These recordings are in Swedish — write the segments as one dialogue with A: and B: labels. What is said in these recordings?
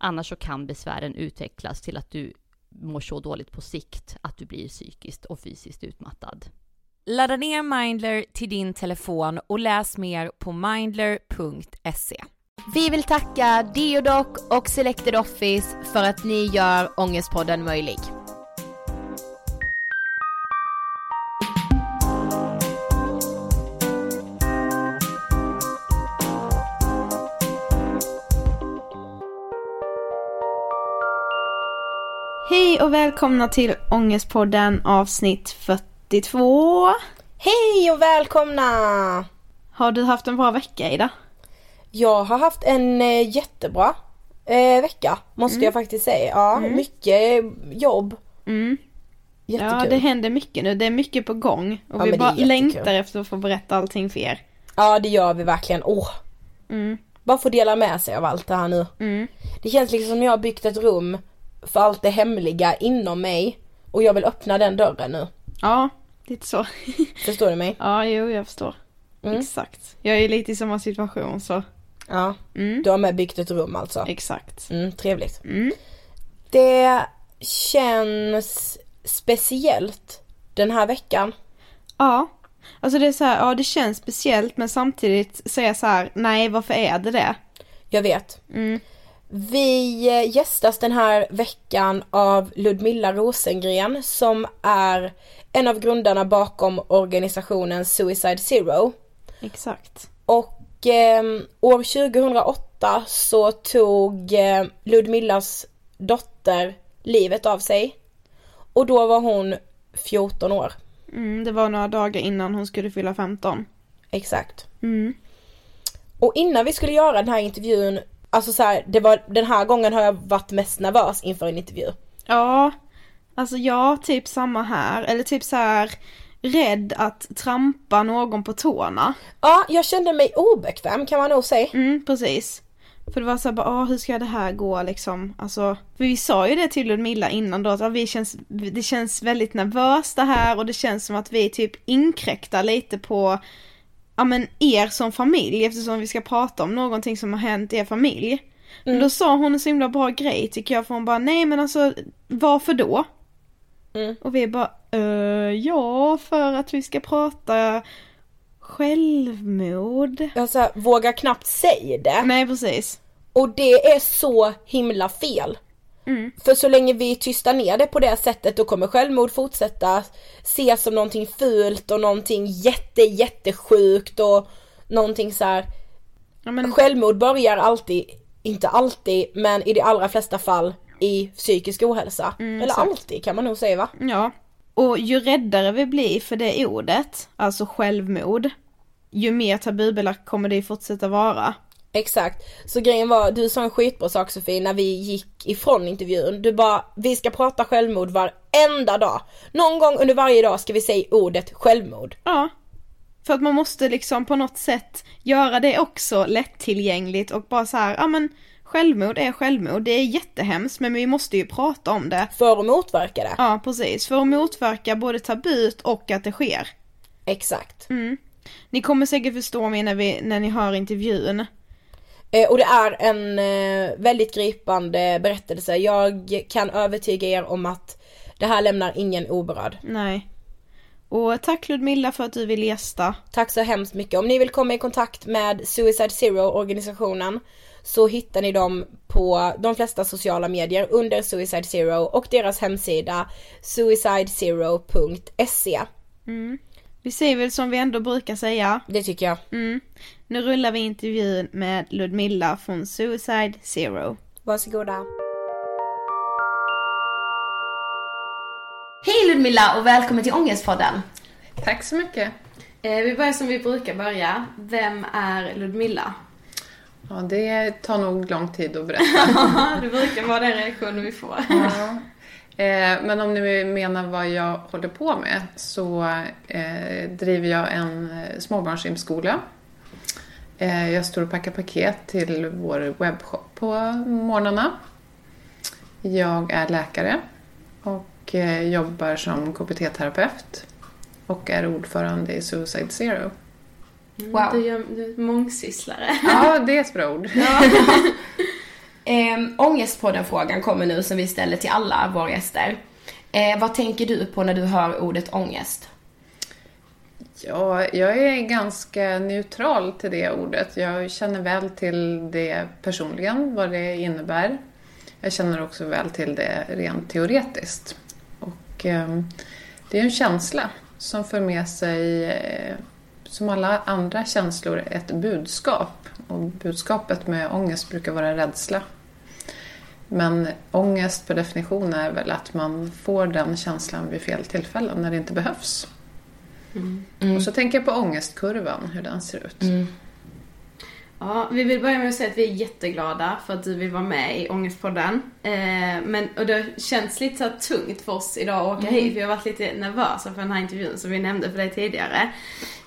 A: Annars så kan besvären utvecklas till att du mår så dåligt på sikt att du blir psykiskt och fysiskt utmattad.
B: Ladda ner Mindler till din telefon och läs mer på mindler.se.
C: Vi vill tacka Deodoc och Selected Office för att ni gör Ångestpodden möjlig.
D: Hej och välkomna till Ångestpodden avsnitt 42.
E: Hej och välkomna!
D: Har du haft en bra vecka Ida?
E: Jag har haft en eh, jättebra eh, vecka måste
D: Mm.
E: jag faktiskt säga. Ja,
D: Mm.
E: mycket jobb.
D: Mm.
E: Jättekul.
D: Ja, det händer mycket nu. Det är mycket på gång. Och
E: Ja,
D: vi bara längtar efter att få berätta allting för er.
E: Ja det gör vi verkligen. Åh!
D: Mm.
E: Bara få dela med sig av allt det här nu.
D: Mm.
E: Det känns liksom som jag har byggt ett rum för allt det hemliga inom mig. Och jag vill öppna den dörren nu.
D: Ja, lite så.
E: Förstår du mig?
D: Ja, jo, jag förstår.
E: Mm.
D: Exakt. Jag är lite i samma situation så.
E: Ja,
D: Mm.
E: du har med byggt ett rum alltså.
D: Exakt.
E: Mm, trevligt.
D: Mm.
E: Det känns speciellt den här veckan.
D: Ja. Alltså det är så här, ja det känns speciellt men samtidigt säger jag så här, nej varför är det det?
E: Jag vet.
D: Mm.
E: Vi eh, gästas den här veckan av Ludmilla Rosengren som är en av grundarna bakom organisationen Suicide Zero.
D: Exakt.
E: Och eh, år 2008 så tog eh, Ludmillas dotter livet av sig. Och då var hon 14 år.
D: Mm, det var några dagar innan hon skulle fylla 15.
E: Exakt.
D: Mm.
E: Och innan vi skulle göra den här intervjun, alltså så här, det var, den här gången har jag varit mest nervös inför en intervju.
D: Ja, alltså jag typ samma här, eller typ så här rädd att trampa någon på tårna.
E: Ja, jag kände mig obekväm kan man nog säga.
D: Mm, precis. För det var så här bara, ah, hur ska det här gå liksom? Alltså, för vi sa ju det till Ludmilla innan då, att ah, vi känns, det känns väldigt nervöst det här och det känns som att vi typ inkräktar lite på, ja men er som familj eftersom vi ska prata om någonting som har hänt er familj. Men
E: Mm.
D: då sa hon en så himla bra grej tycker jag, för hon bara, nej men alltså varför då?
E: Mm.
D: Och vi bara, "Eh, ja för att vi ska prata självmord.
E: Jag så här, vågar knappt säga det.
D: Nej precis.
E: Och det är så himla fel.
D: Mm.
E: För så länge vi tystar ner det på det sättet då kommer självmord fortsätta ses som någonting fult och någonting jätte jättesjukt och någonting så här.
D: Ja, men,
E: Självmord börjar alltid, inte alltid, men i de allra flesta fall i psykisk ohälsa. Eller
D: Mm, exakt.
E: alltid kan man nog säga va?
D: ja. Och ju räddare vi blir för det ordet, alltså självmord, ju mer tabubelagt kommer det fortsätta vara.
E: Exakt. Så grejen var, du sa en skitbra sak Sofie när vi gick ifrån intervjun. Du bara, vi ska prata självmord varenda dag. Någon gång under varje dag ska vi säga ordet självmord.
D: Ja. För att man måste liksom på något sätt göra det också lättillgängligt och bara så här, ja men självmord är självmord, det är jättehemskt men vi måste ju prata om det.
E: För att motverka det.
D: Ja precis, för att motverka både tabut och att det sker.
E: Exakt.
D: Mm. Ni kommer säkert förstå mig när, vi, när ni hör intervjun.
E: Eh, och det är en eh, väldigt gripande berättelse. Jag kan övertyga er om att det här lämnar ingen oberörd.
D: Nej. Och tack Ludmilla för att du vill gästa.
E: Tack så hemskt mycket. Om ni vill komma i kontakt med Suicide Zero organisationen så hittar ni dem på de flesta sociala medier under Suicide Zero och deras hemsida suicidezero.se.
D: Mm. Vi säger väl som vi ändå brukar säga.
E: Det tycker jag.
D: Mm. Nu rullar vi intervjun med Ludmilla från Suicide Zero.
E: Varsågoda.
C: Hej Ludmilla och välkommen till Ångestpodden.
F: Tack så mycket.
D: Eh, vi börjar som vi brukar börja. Vem är Ludmilla?
F: Ja, det tar nog lång tid att berätta.
D: det brukar vara den reaktionen vi får.
F: Ja. Eh, Men om ni menar vad jag håller på med så eh, driver jag en eh, småbarnssimskola Eh, Jag står och packar paket till vår webbshop på morgnarna. Jag är läkare och jobbar som KBT-terapeut och är ordförande i Suicide Zero.
C: Wow.
G: Du, gör, du är mångsysslare.
F: Ja, det är ett bra ord.
C: Eh, ångestpodden-frågan kommer nu som vi ställer till alla våra gäster. Eh, vad tänker du på när du hör ordet ångest?
F: Ja, jag är ganska neutral till det ordet. Jag känner väl till det personligen, vad det innebär. Jag känner också väl till det rent teoretiskt. Och eh, det är en känsla som för med sig, eh, som alla andra känslor, ett budskap. Och budskapet med ångest brukar vara rädsla. Men ångest per definition är väl att man får den känslan vid fel tillfällen, när det inte behövs. Och så tänker jag på ångestkurvan, hur den ser ut.
G: Ja, vi vill börja med att säga att vi är jätteglada för att du vill vara med i Ångestpodden. Eh, men, och det känns lite så tungt för oss idag att åka
C: Mm.
G: hit. Vi har varit lite nervösa för den här intervjun som vi nämnde för dig tidigare.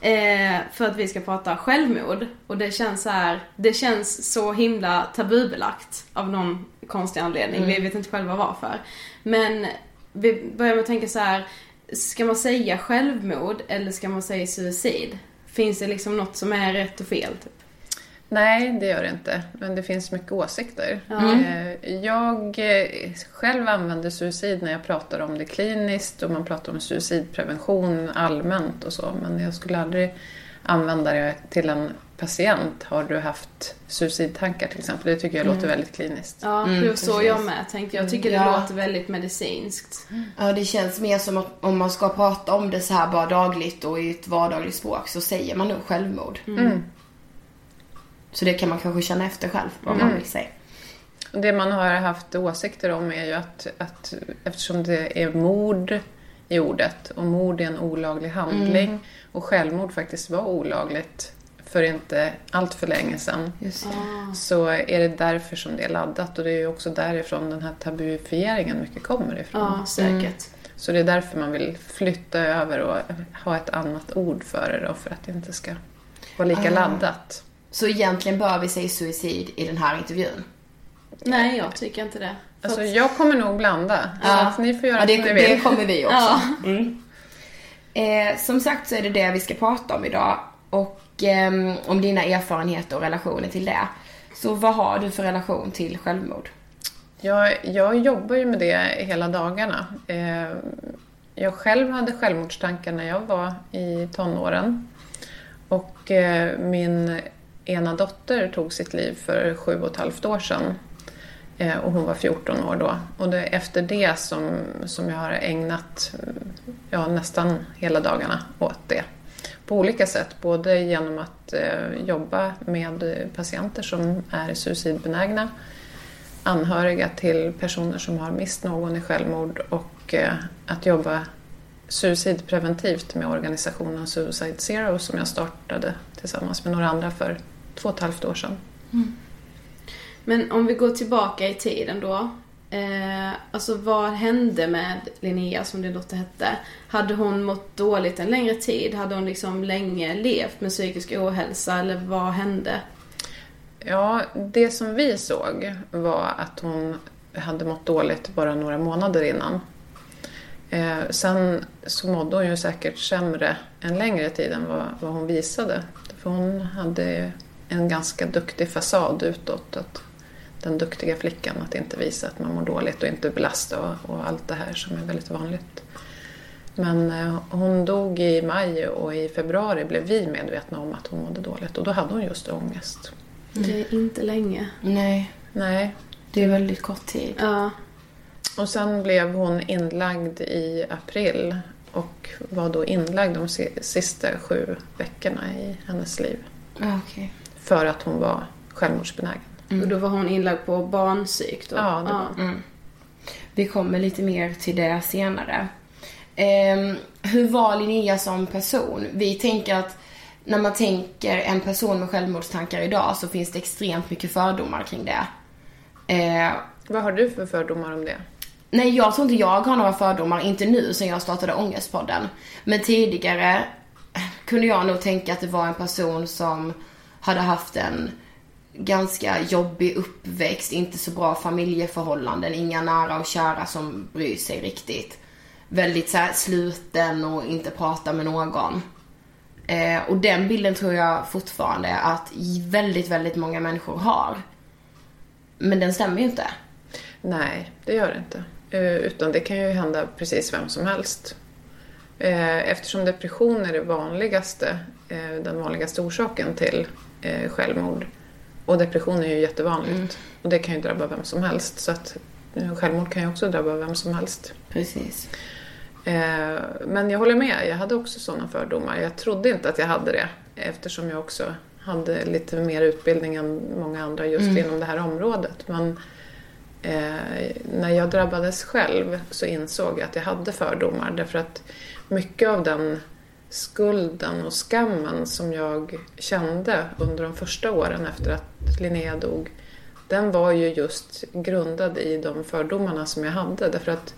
G: Eh, för att vi ska prata självmord. Och det känns så här, det känns så himla tabubelagt av någon konstig anledning.
C: Mm.
G: Vi vet inte själva varför. Men vi börjar med att tänka så här, ska man säga självmord eller ska man säga suicid? Finns det liksom något som är rätt och fel? Typ?
F: Nej, det gör det inte. Men det finns mycket åsikter. Eh, Jag eh, själv använder suicid när jag pratar om det kliniskt och man pratar om suicidprevention allmänt och så. Men jag skulle aldrig använda det till en patient. Har du haft suicidtankar till exempel? Det tycker jag låter
C: Mm.
F: väldigt kliniskt.
G: Ja,
C: Mm,
G: så jag med tänkte. Jag tycker det
C: Ja.
G: låter väldigt medicinskt.
C: Ja, det känns mer som att om man ska prata om det så här bara dagligt och i ett vardagligt språk så säger man nog självmord.
F: Mm.
C: Så det kan man kanske känna efter själv vad man
F: Mm.
C: vill säga.
F: Det man har haft åsikter om är ju att, att eftersom det är mord i ordet och mord är en olaglig handling
C: Mm.
F: och självmord faktiskt var olagligt för inte allt för länge sedan
C: Just det.
F: så är det därför som det är laddat och det är ju också därifrån den här tabuifieringen mycket kommer ifrån.
G: Ja, säkert.
F: Så det är därför man vill flytta över och ha ett annat ord för det då för att det inte ska vara lika
C: Ah.
F: laddat.
C: Så egentligen bör vi säga suicid i den här intervjun.
G: Nej, jag tycker inte det.
F: Alltså
G: att-
F: jag kommer nog blanda. Så
C: Ja.
F: att ni får göra
C: Ja, det,
F: som ni vill.
C: det kommer vi också.
G: Ja.
C: Mm. Eh, som sagt så är det det vi ska prata om idag. Och eh, om dina erfarenheter och relationer till det. Så vad har du för relation till självmord?
F: Jag, jag jobbar ju med det hela dagarna. Eh, Jag själv hade självmordstankar när jag var i tonåren. Och eh, min ena dotter tog sitt liv för sju och ett halvt år sedan. Eh, Och hon var 14 år då. Och det är efter det som, som jag har ägnat ja, nästan hela dagarna åt det. På olika sätt, både genom att eh, jobba med patienter som är suicidbenägna anhöriga till personer som har mist någon i självmord och eh, att jobba suicidpreventivt med organisationen Suicide Zero som jag startade tillsammans med några andra för två och ett halvt år sedan. Mm.
G: Men om vi går tillbaka i tiden då. Eh, alltså vad hände med Linnea som din dotter hette? Hade hon mått dåligt en längre tid? Hade hon liksom länge levt med psykisk ohälsa eller vad hände?
F: Ja, det som vi såg var att hon hade mått dåligt bara några månader innan. Eh, sen så mådde hon ju säkert sämre en längre tid än vad, vad hon visade. För hon hade en ganska duktig fasad utåt. Att den duktiga flickan, att inte visa att man mår dåligt och inte belasta och, och allt det här som är väldigt vanligt. Men eh, hon dog i maj och i februari blev vi medvetna om att hon mådde dåligt och då hade hon just ångest.
G: Det är inte länge.
C: Nej,
F: Nej.
C: det är väldigt kort tid.
G: Ja.
F: Och sen blev hon inlagd i april och var då inlagd de si- sista sju veckorna i hennes liv.
C: Ja, okej.
F: För att hon var självmordsbenägen.
G: Och då var hon inlagd på barnpsyk då?
F: Ja, det var
C: Mm. Vi kommer lite mer till det senare. Ehm, hur var Linnea som person? Vi tänker att när man tänker en person med självmordstankar idag så finns det extremt mycket fördomar kring det. Eh,
F: Vad har du för fördomar om det?
C: nej, jag tror inte jag har några fördomar, inte nu sen jag startade Ångestpodden. Men tidigare kunde jag nog tänka att det var en person som hade haft en ganska jobbig uppväxt, inte så bra familjeförhållanden, inga nära och kära som bryr sig riktigt. Väldigt så här sluten och inte pratar med någon. Eh, och den bilden tror jag fortfarande att väldigt, väldigt många människor har. Men den stämmer ju inte.
F: Nej, det gör det inte. Eh, utan det kan ju hända precis vem som helst. Eh, eftersom depression är det vanligaste, eh, den vanligaste orsaken till eh, självmord. Och depression är ju jättevanligt. Mm. Och det kan ju drabba vem som helst. Så att eh, självmord kan ju också drabba vem som helst.
C: Precis.
F: Eh, men jag håller med, jag hade också sådana fördomar. Jag trodde inte att jag hade det eftersom jag också hade lite mer utbildning än många andra just mm. inom det här området. Men eh, när jag drabbades själv så insåg jag att jag hade fördomar därför att mycket av den skulden och skammen som jag kände under de första åren efter att Linnea dog den var ju just grundad i de fördomarna som jag hade därför att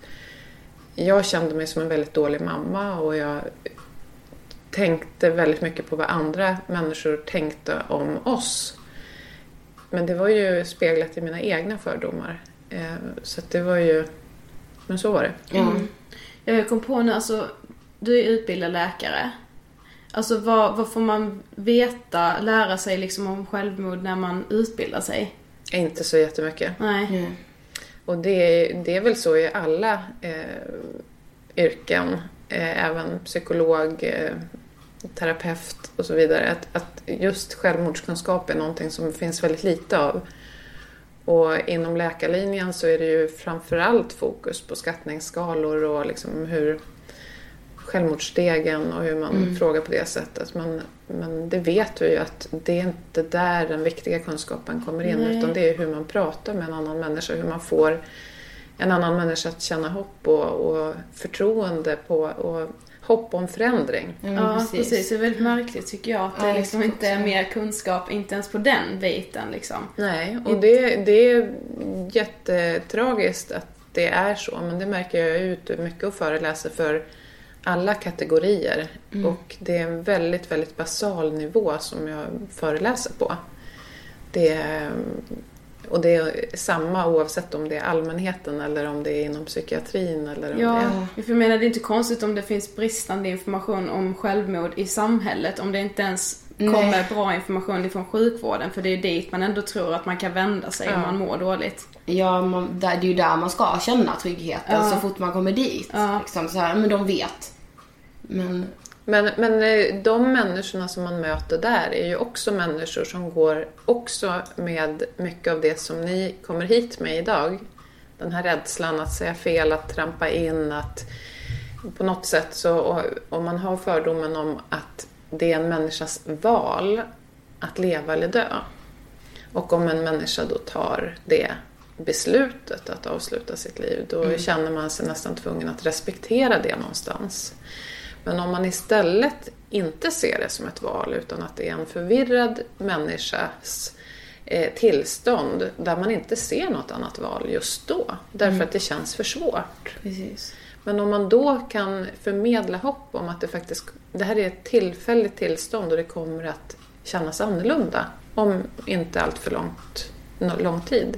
F: jag kände mig som en väldigt dålig mamma och jag tänkte väldigt mycket på vad andra människor tänkte om oss. Men det var ju speglat i mina egna fördomar. Eh, så det var ju... Men så var det.
G: Mm. Jag kom på nu, alltså du är utbildad läkare. Alltså vad, vad får man veta, lära sig liksom om självmord när man utbildar sig?
F: Inte så jättemycket.
G: Nej. Mm.
F: Och det, det är väl så i alla eh, yrken, eh, även psykolog, eh, terapeut och så vidare, att, att just självmordskunskap är någonting som finns väldigt lite av. Och inom läkarlinjen så är det ju framförallt fokus på skattningsskalor och liksom hur självmordsstegen och hur man mm. frågar på det sättet. Men, men det vet vi ju att det är inte där den viktiga kunskapen kommer in Nej. utan det är hur man pratar med en annan människa, hur man får en annan människa att känna hopp och, och förtroende på och hopp om förändring.
G: Mm, ja, precis. precis. Det är väldigt märkligt tycker jag att det liksom inte är mer kunskap, inte ens på den biten liksom.
F: Nej, och det, det är jättetragiskt att det är så, men det märker jag ut mycket och föreläser för alla kategorier. Mm. Och det är en väldigt, väldigt basal nivå som jag föreläser på. Det är, och det är samma oavsett om det är allmänheten eller om det är inom psykiatrin. Eller om
G: ja,
F: det är...
G: jag menar det är inte konstigt om det finns bristande information om självmord i samhället. Om det inte ens kommer Nej. bra information ifrån sjukvården. För det är dit man ändå tror att man kan vända sig ja. om man mår dåligt.
C: Ja, man, det är ju där man ska känna tryggheten ja. så fort man kommer dit. Ja. Liksom så här, men de vet. Men...
F: Men, men eh, de människorna som man möter där är ju också människor som går också med mycket av det som ni kommer hit med idag. Den här rädslan att säga fel, att trampa in, att på något sätt så om man har fördomen om att det är en människas val att leva eller dö. Och om en människa då tar det beslutet att avsluta sitt liv, då mm. känner man sig nästan tvungen att respektera det någonstans. Men om man istället inte ser det som ett val utan att det är en förvirrad människas eh, tillstånd där man inte ser något annat val just då. Därför mm. att det känns för svårt.
C: Precis.
F: Men om man då kan förmedla hopp om att det faktiskt det här är ett tillfälligt tillstånd och det kommer att kännas annorlunda om inte allt för långt, lång tid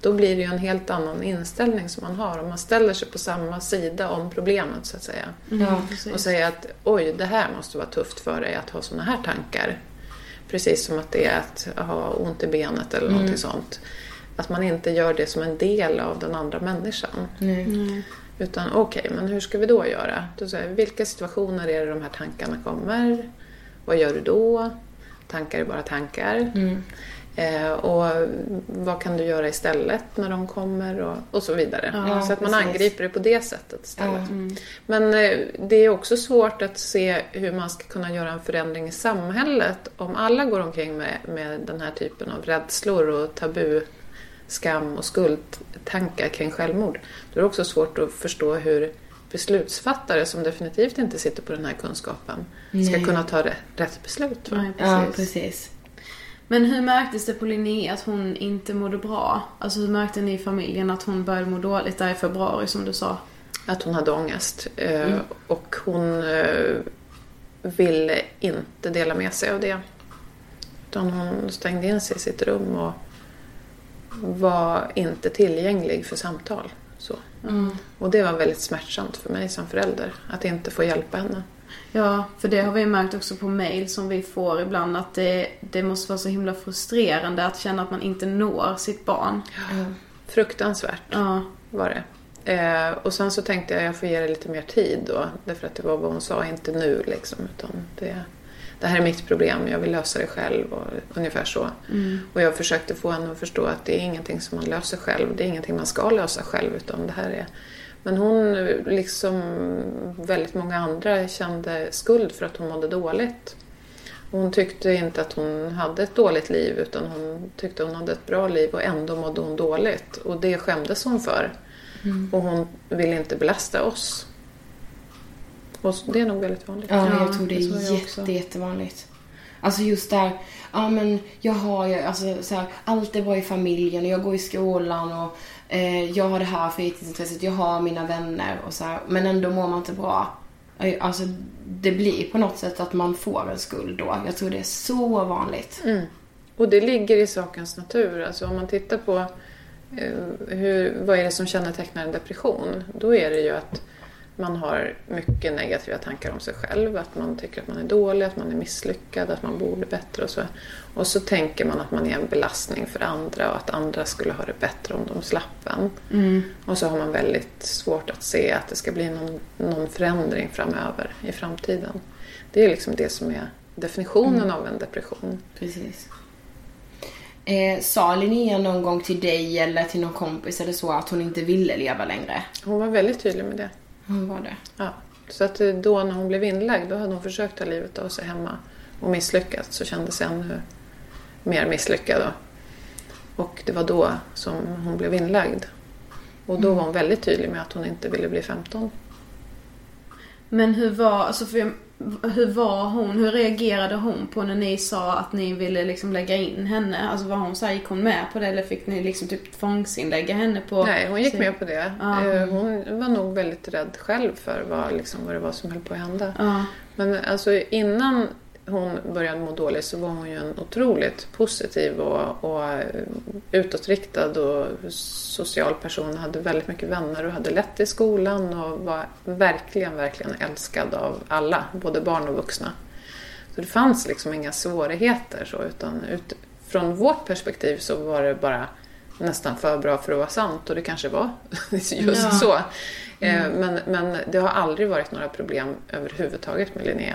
F: då blir det ju en helt annan inställning som man har. Om man ställer sig på samma sida om problemet så att säga.
G: Mm,
F: och säger att oj, det här måste vara tufft för dig att ha sådana här tankar. Precis som att det är att ha ont i benet eller mm. någonting sånt. Att man inte gör det som en del av den andra människan.
G: Mm.
F: Utan okej, okay, men hur ska vi då göra? Då säger, vilka situationer är det de här tankarna kommer? Vad gör du då? Tankar är bara tankar.
G: Mm.
F: Eh, och vad kan du göra istället när de kommer och, och så vidare. Ja, så att man precis. angriper det på det sättet istället. Ja. Mm. Men eh, det är också svårt att se hur man ska kunna göra en förändring i samhället om alla går omkring med, med den här typen av rädslor och tabu, skam och skuldtankar kring självmord. Då är det också svårt att förstå hur beslutsfattare som definitivt inte sitter på den här kunskapen ska Nej. kunna ta rätt beslut.
G: Nej, precis. Ja, precis. Men hur märktes det på Linnea att hon inte mådde bra? Alltså hur märkte ni i familjen att hon började må dåligt där i februari som du sa?
F: Att hon hade ångest. Eh, mm. Och hon eh, ville inte dela med sig av det. Utan hon stängde in sig i sitt rum och var inte tillgänglig för samtal. Så.
G: Mm.
F: Och det var väldigt smärtsamt för mig som förälder, att inte få hjälpa henne.
G: Ja, för det har vi märkt också på mail som vi får ibland att det, det måste vara så himla frustrerande att känna att man inte når sitt barn.
F: Fruktansvärt
G: Ja.
F: var det. Eh, och sen så tänkte jag jag får ge det lite mer tid då. Därför att det var vad hon sa, inte nu liksom. Utan det, det här är mitt problem, jag vill lösa det själv. Och, ungefär så.
G: Mm.
F: Och jag försökte få henne att förstå att det är ingenting som man löser själv. Det är ingenting man ska lösa själv. Utan det här är... Men hon, liksom väldigt många andra, kände skuld för att hon mådde dåligt. Hon tyckte inte att hon hade ett dåligt liv utan hon tyckte hon hade ett bra liv och ändå mådde hon dåligt. Och det skämdes hon för.
C: Mm.
F: Och hon ville inte belasta oss. Och det är nog väldigt vanligt.
C: Ja, jag tror det
G: det
C: är
G: också.
C: jätte, jättevanligt. Alltså just där, ja men jag har ju, alltså så här, allt är bra i familjen och jag går i skolan och Eh, jag har det här fritidsintresset, jag har mina vänner och så här, men ändå mår man inte bra. Alltså det blir på något sätt att man får en skuld då. Jag tror det är så vanligt.
F: Mm. Och det ligger i sakens natur. Alltså om man tittar på eh, hur, vad är det som kännetecknar en depression? Då är det ju att man har mycket negativa tankar om sig själv. Att man tycker att man är dålig, att man är misslyckad, att man borde bättre och så. Och så tänker man att man är en belastning för andra och att andra skulle ha det bättre om de slapp en.
G: Mm.
F: Och så har man väldigt svårt att se att det ska bli någon, någon förändring framöver i framtiden. Det är liksom det som är definitionen
C: Mm.
F: av en depression.
C: Precis. Eh, sa Linnea någon gång till dig eller till någon kompis eller så att hon inte ville leva längre?
F: Hon var väldigt tydlig med det.
C: Hon var det.
F: Ja. Så att eh, då när hon blev inlagd, då hade hon försökt ta livet av sig hemma och misslyckats. Så kände sig ännu mer misslyckad. Då. Och det var då som hon blev inlagd. Och då var hon väldigt tydlig med att hon inte ville bli 15.
G: Men hur var, alltså för, hur var hon, hur reagerade hon på när ni sa att ni ville liksom lägga in henne? Alltså var hon så här, gick hon med på det eller fick ni liksom typ tvångsinlägga henne på...
F: Nej, hon gick
G: sin-
F: med på det.
G: Ja.
F: Eh, Hon var nog väldigt rädd själv för vad, liksom, vad det var som höll på att hända.
G: Ja.
F: Men alltså innan hon började må dåligt så var hon ju en otroligt positiv och, och eh, utåtriktad och social person. Hade väldigt mycket vänner och hade lätt i skolan och var verkligen, verkligen älskad av alla, både barn och vuxna. Så det fanns liksom inga svårigheter så utan ut, från vårt perspektiv så var det bara nästan för bra för att vara sant och det kanske var just
G: Ja.
F: så. Eh,
G: Mm.
F: Men, men det har aldrig varit några problem överhuvudtaget med Linnea.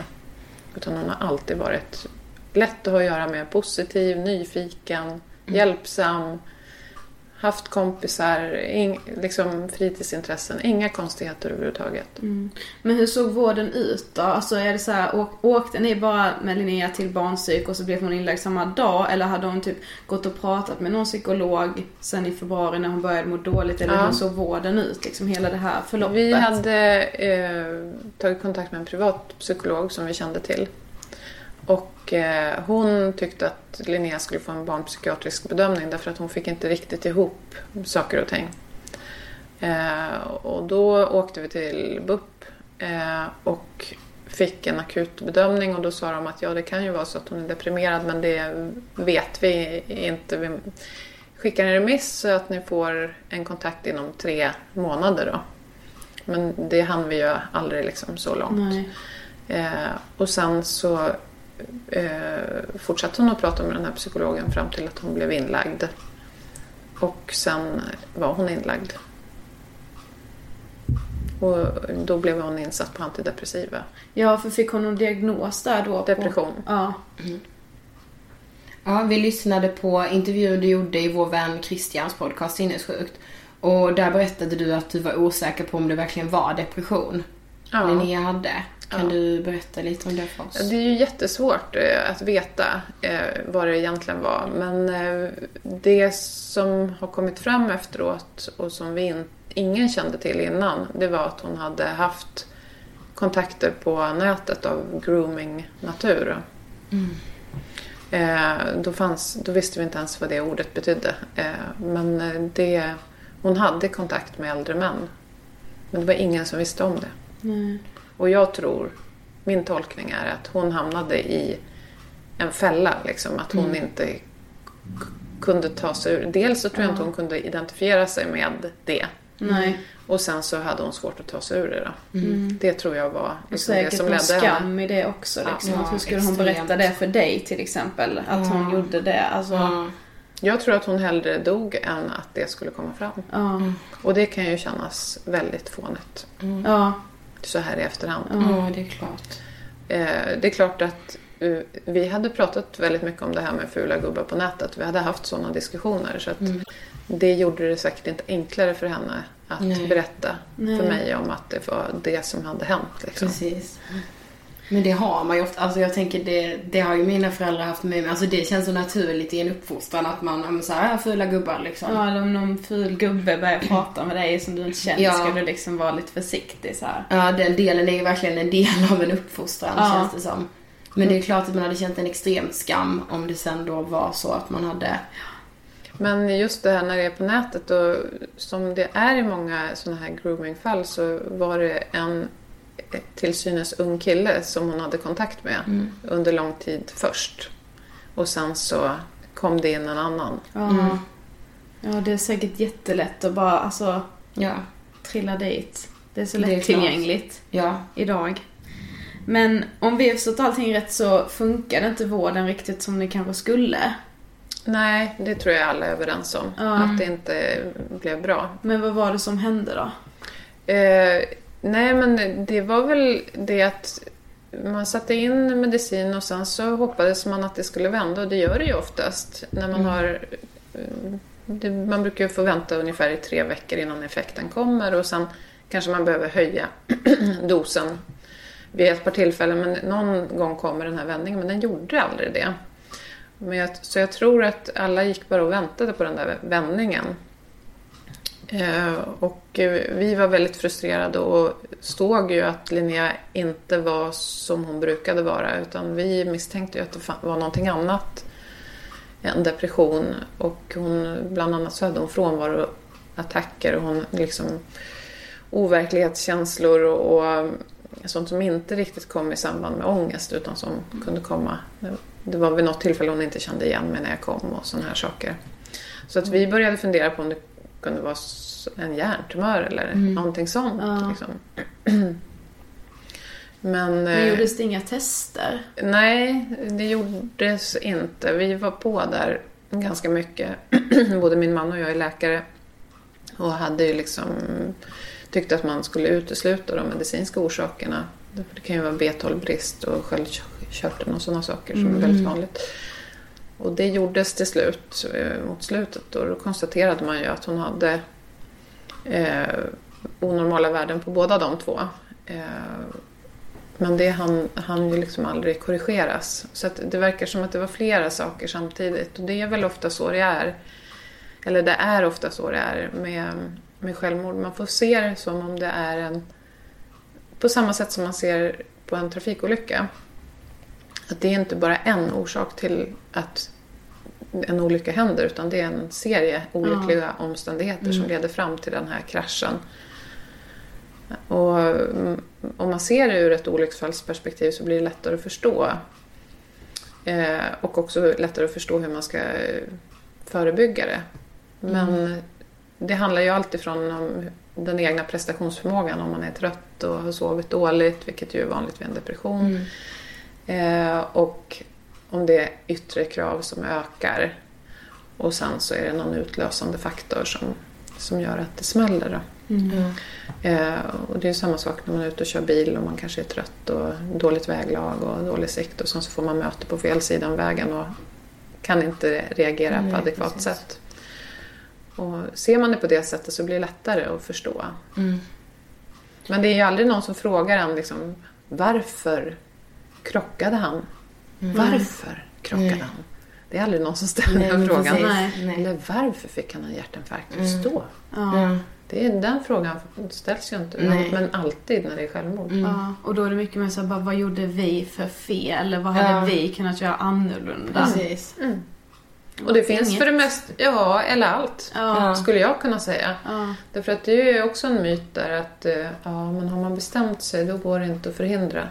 F: Utan hon har alltid varit lätt att ha att göra med, positiv, nyfiken, hjälpsam, haft kompisar, ing, liksom fritidsintressen, inga konstigheter överhuvudtaget.
G: Mm. Men hur såg vården ut då? Alltså är det så här, å- åkte ni bara med Linnea till barnpsyk och så blev hon inlagd samma dag? Eller hade hon typ gått och pratat med någon psykolog sen i februari när hon började må dåligt? Eller
F: Ja.
G: hur såg vården ut? Liksom hela det här förloppet?
F: Vi hade eh, tagit kontakt med en privat psykolog som vi kände till. Och eh, hon tyckte att Linnea skulle få en barnpsykiatrisk bedömning därför att hon fick inte riktigt ihop saker och ting. Eh, och då åkte vi till BUP eh, och fick en akutbedömning och då sa de att ja, det kan ju vara så att hon är deprimerad men det vet vi inte. Vi skickar en remiss så att ni får en kontakt inom tre månader då. Men det hann vi ju aldrig liksom så långt. Eh, och sen så eh, fortsatte hon att prata med den här psykologen fram till att hon blev inlagd. Och sen var hon inlagd. Och då blev hon insatt på antidepressiva.
G: Ja, för fick hon någon diagnos där då?
F: Depression.
G: På, ja.
C: Ja, vi lyssnade på intervjun du gjorde i vår vän Christians podcast Sinnessjukt. Och där berättade du att du var osäker på om det verkligen var depression
F: Ja.
C: Linnea hade. Kan
F: Ja.
C: du berätta lite om det för oss?
F: Det är ju jättesvårt eh, att veta eh, vad det egentligen var. Men eh, det som har kommit fram efteråt och som vi in, ingen kände till innan, det var att hon hade haft kontakter på nätet av grooming-natur. Eh, då, fanns, då visste vi inte ens vad det ordet betydde. Eh, men det, hon hade kontakt med äldre män. Men det var ingen som visste om det.
G: Nej.
F: Och jag tror, min tolkning är att hon hamnade i en fälla. Liksom, att hon
C: Mm.
F: inte kunde ta sig ur. Dels så tror jag
G: Ja.
F: inte hon kunde identifiera sig med det.
G: Nej.
F: Och sen så hade hon svårt att ta sig ur det då.
G: Mm.
F: Det tror jag var liksom det
G: säkert
F: som ledde
G: skam
F: henne.
G: i det också. Liksom.
F: Ja,
G: att hur skulle hon
F: extremt.
G: berätta det för dig till exempel? Att hon
F: Ja.
G: gjorde det. Alltså,
F: Jag tror att hon hellre dog än att det skulle komma fram.
G: Ja.
F: Och det kan ju kännas väldigt fånigt.
G: Ja.
F: Så här i efterhand.
C: Ja, det är klart.
F: Eh, det är klart att eh, vi hade pratat väldigt mycket om det här med fula gubbar på nätet. Vi hade haft sådana diskussioner. Så att Det gjorde det säkert inte enklare för henne att
C: Nej.
F: berätta
C: Nej.
F: för mig om att det var det som hade hänt. Liksom.
C: Precis. Men det har man ju ofta, alltså jag tänker det, det har ju mina föräldrar haft med mig. Alltså det känns så naturligt i en uppfostran att man, men såhär, ja, fula gubbar liksom.
G: Ja, eller om någon ful gubbe börjar prata med dig som du inte känner
C: Ja.
G: ska du liksom vara lite försiktig så här.
C: Ja, den delen är ju verkligen en del av en uppfostran
G: Ja.
C: känns det som. Men det är klart att man hade känt en extrem skam om det sen då var så att man hade...
F: Men just det här när det är på nätet och som det är i många sådana här groomingfall så var det en till synes ung kille som hon hade kontakt med
C: Mm.
F: under lång tid först. Och sen så kom det in en annan.
G: Ja. ja, det är säkert jättelätt att bara alltså
C: Ja.
G: trilla dit. Det är så lättillgängligt
C: Ja.
G: idag. Men om vi har förstått allting rätt så funkar inte vården riktigt som det kanske skulle.
F: Nej, det tror jag alla är överens om.
G: Ja.
F: Att det inte blev bra.
G: Men vad var det som hände då?
F: Eh, nej, men det var väl det att man satte in medicin och sen så hoppades man att det skulle vända och det gör det ju oftast. När man
C: Mm.
F: har... eh, Det, man brukar ju få vänta ungefär i tre veckor innan effekten kommer och sen kanske man behöver höja dosen vid ett par tillfällen. Men någon gång kommer den här vändningen, men den gjorde aldrig det. Men jag, så jag tror att alla gick bara och väntade på den där vändningen. Eh, och eh, vi var väldigt frustrerade och såg ju att Linnea inte var som hon brukade vara utan vi misstänkte ju att det var någonting annat än depression och hon, bland annat så hade hon frånvaroattacker och hon liksom overklighetskänslor och, och eh, sånt som inte riktigt kom i samband med ångest utan som kunde komma. Det var vid något tillfälle hon inte kände igen mig när jag kom och sådana här saker. Så att vi började fundera på om det kunde vara en hjärntumör eller
G: Mm.
F: någonting sånt.
G: Ja.
F: Liksom. Men,
G: Men
F: eh,
G: gjordes det inga tester?
F: Nej, det gjordes inte. Vi var på där ganska mycket. Både min man och jag är läkare. Och hade ju liksom tyckt att man skulle utesluta de medicinska orsakerna. Det kan ju vara B12-brist och sköldkörteln och sådana saker som är väldigt
C: Mm.
F: vanligt. Och det gjordes till slut, eh, mot slutet. Och då konstaterade man ju att hon hade eh, onormala värden på båda de två. Eh, men det hann, hann ju liksom aldrig korrigeras. Så att det verkar som att det var flera saker samtidigt. Och det är väl ofta så det är. Eller det är ofta så det är med, med självmord. Man får se det som om det är en... På samma sätt som man ser på en trafikolycka. Att det är inte bara en orsak till att en olycka händer utan det är en serie olyckliga omständigheter som
C: Mm.
F: leder fram till den här kraschen. Och mm, om man ser det ur ett olycksfallsperspektiv så blir det lättare att förstå. Eh, och också lättare att förstå hur man ska eh, förebygga det. Men
C: Mm.
F: det handlar ju alltid från om den egna prestationsförmågan. Om man är trött och har sovit dåligt, vilket ju är vanligt vid en depression.
C: Mm.
F: Eh, och om det är yttre krav som ökar. Och sen så är det någon utlösande faktor som, som gör att det smäller. Då.
C: Mm.
F: Eh, och det är samma sak när man är ute och kör bil och man kanske är trött och dåligt väglag och dålig sikt och sen så får man möte på fel sida om vägen och kan inte reagera
C: Nej,
F: på adekvat
C: precis.
F: sätt. Och ser man det på det sättet så blir det lättare att förstå.
C: Mm.
F: Men det är ju aldrig någon som frågar en liksom, varför krockade han?
C: Mm.
F: Varför krockade
C: Nej.
F: han? Det är aldrig någon som ställer
C: Nej,
F: den frågan.
C: precis. Nej, nej.
F: Eller varför fick han en hjärtinfarkt
C: Mm.
F: just då?
G: Ja.
F: Det är, den frågan ställs ju inte,
C: Nej.
F: men alltid när det är självmord.
G: Ja, och då är det mycket mer såhär, bara, vad gjorde vi för fel? Vad
C: Ja.
G: hade vi kunnat göra annorlunda?
C: Precis.
F: Mm. Och det finns
G: Inget.
F: för det mesta, ja, eller allt,
G: Ja.
F: skulle jag kunna säga.
G: Ja.
F: Därför att det är ju också en myt där att, eh, ja, men har man bestämt sig, då går det inte att förhindra.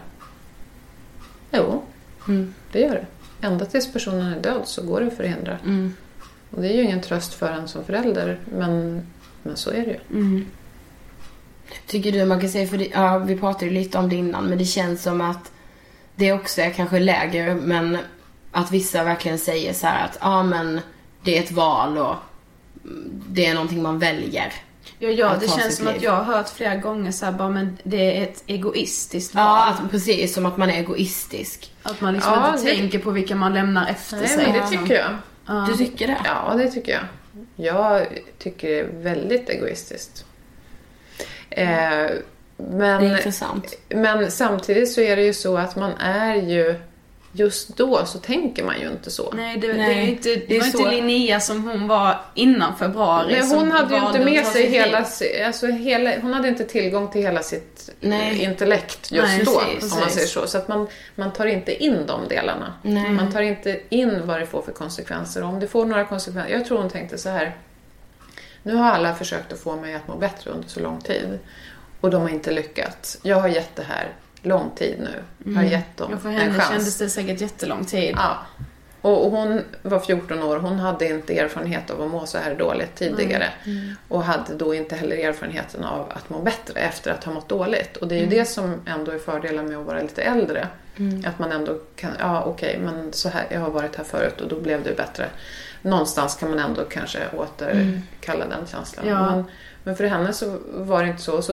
F: Jo,
C: Mm.
F: det gör det. ända tills personen är död så går det att förhindra.
C: Mm.
F: Och det är ju ingen tröst för en som förälder, men, men så är det ju.
C: Mm. Tycker du man kan säga, för det, ja, vi pratade ju lite om det innan, men det känns som att det också är kanske lägre, men att vissa verkligen säger så här att ja men det är ett val och det är någonting man väljer.
G: Ja, ja det känns som
C: liv.
G: att jag har hört flera gånger så här, bara men det är ett egoistiskt val.
C: Ja, att, precis. Som att man är egoistisk.
G: Att man liksom
F: Ja,
G: inte
F: det-
G: tänker på vilka man lämnar efter
F: Nej,
G: sig.
F: men det tycker jag.
G: Ja.
C: Du tycker det?
F: Ja, det tycker jag. Jag tycker det är väldigt egoistiskt. Eh, men,
C: Det är intressant.
F: Men samtidigt så är det ju så att man är ju... Just då så tänker man ju inte så.
G: Nej, det,
C: Nej,
G: det är inte, det
C: det är
G: var
C: så.
G: inte Linnea som hon var innan februari.
F: Nej, hon hade ju inte med sig hela, alltså hela... Hon hade inte tillgång till hela sitt
C: Nej.
F: eh, intellekt just
G: Nej,
F: då,
G: precis,
F: om man säger så. Så att man, man tar inte in de delarna.
C: Nej.
F: Man tar inte in vad det får för konsekvenser. Om det får några konsekvenser... Jag tror hon tänkte så här. Nu har alla försökt att få mig att må bättre under så lång tid. Och de har inte lyckats. Jag har gett det här lång tid nu. Jag har gett dem
G: Ja, för
F: en
G: henne
F: chans.
G: kändes det säkert jättelång tid.
F: Ja. Och, och hon var 14 år. Hon hade inte erfarenhet av att må så här dåligt tidigare. Och hade då inte heller erfarenheten av att må bättre efter att ha mått dåligt. Och det är ju det som ändå är fördelen med att vara lite äldre. Att man ändå kan, ja okej, men så här, jag har varit här förut och då blev det bättre. Någonstans kan man ändå kanske återkalla den känslan.
G: Ja.
F: Men, men för henne så var det inte så. så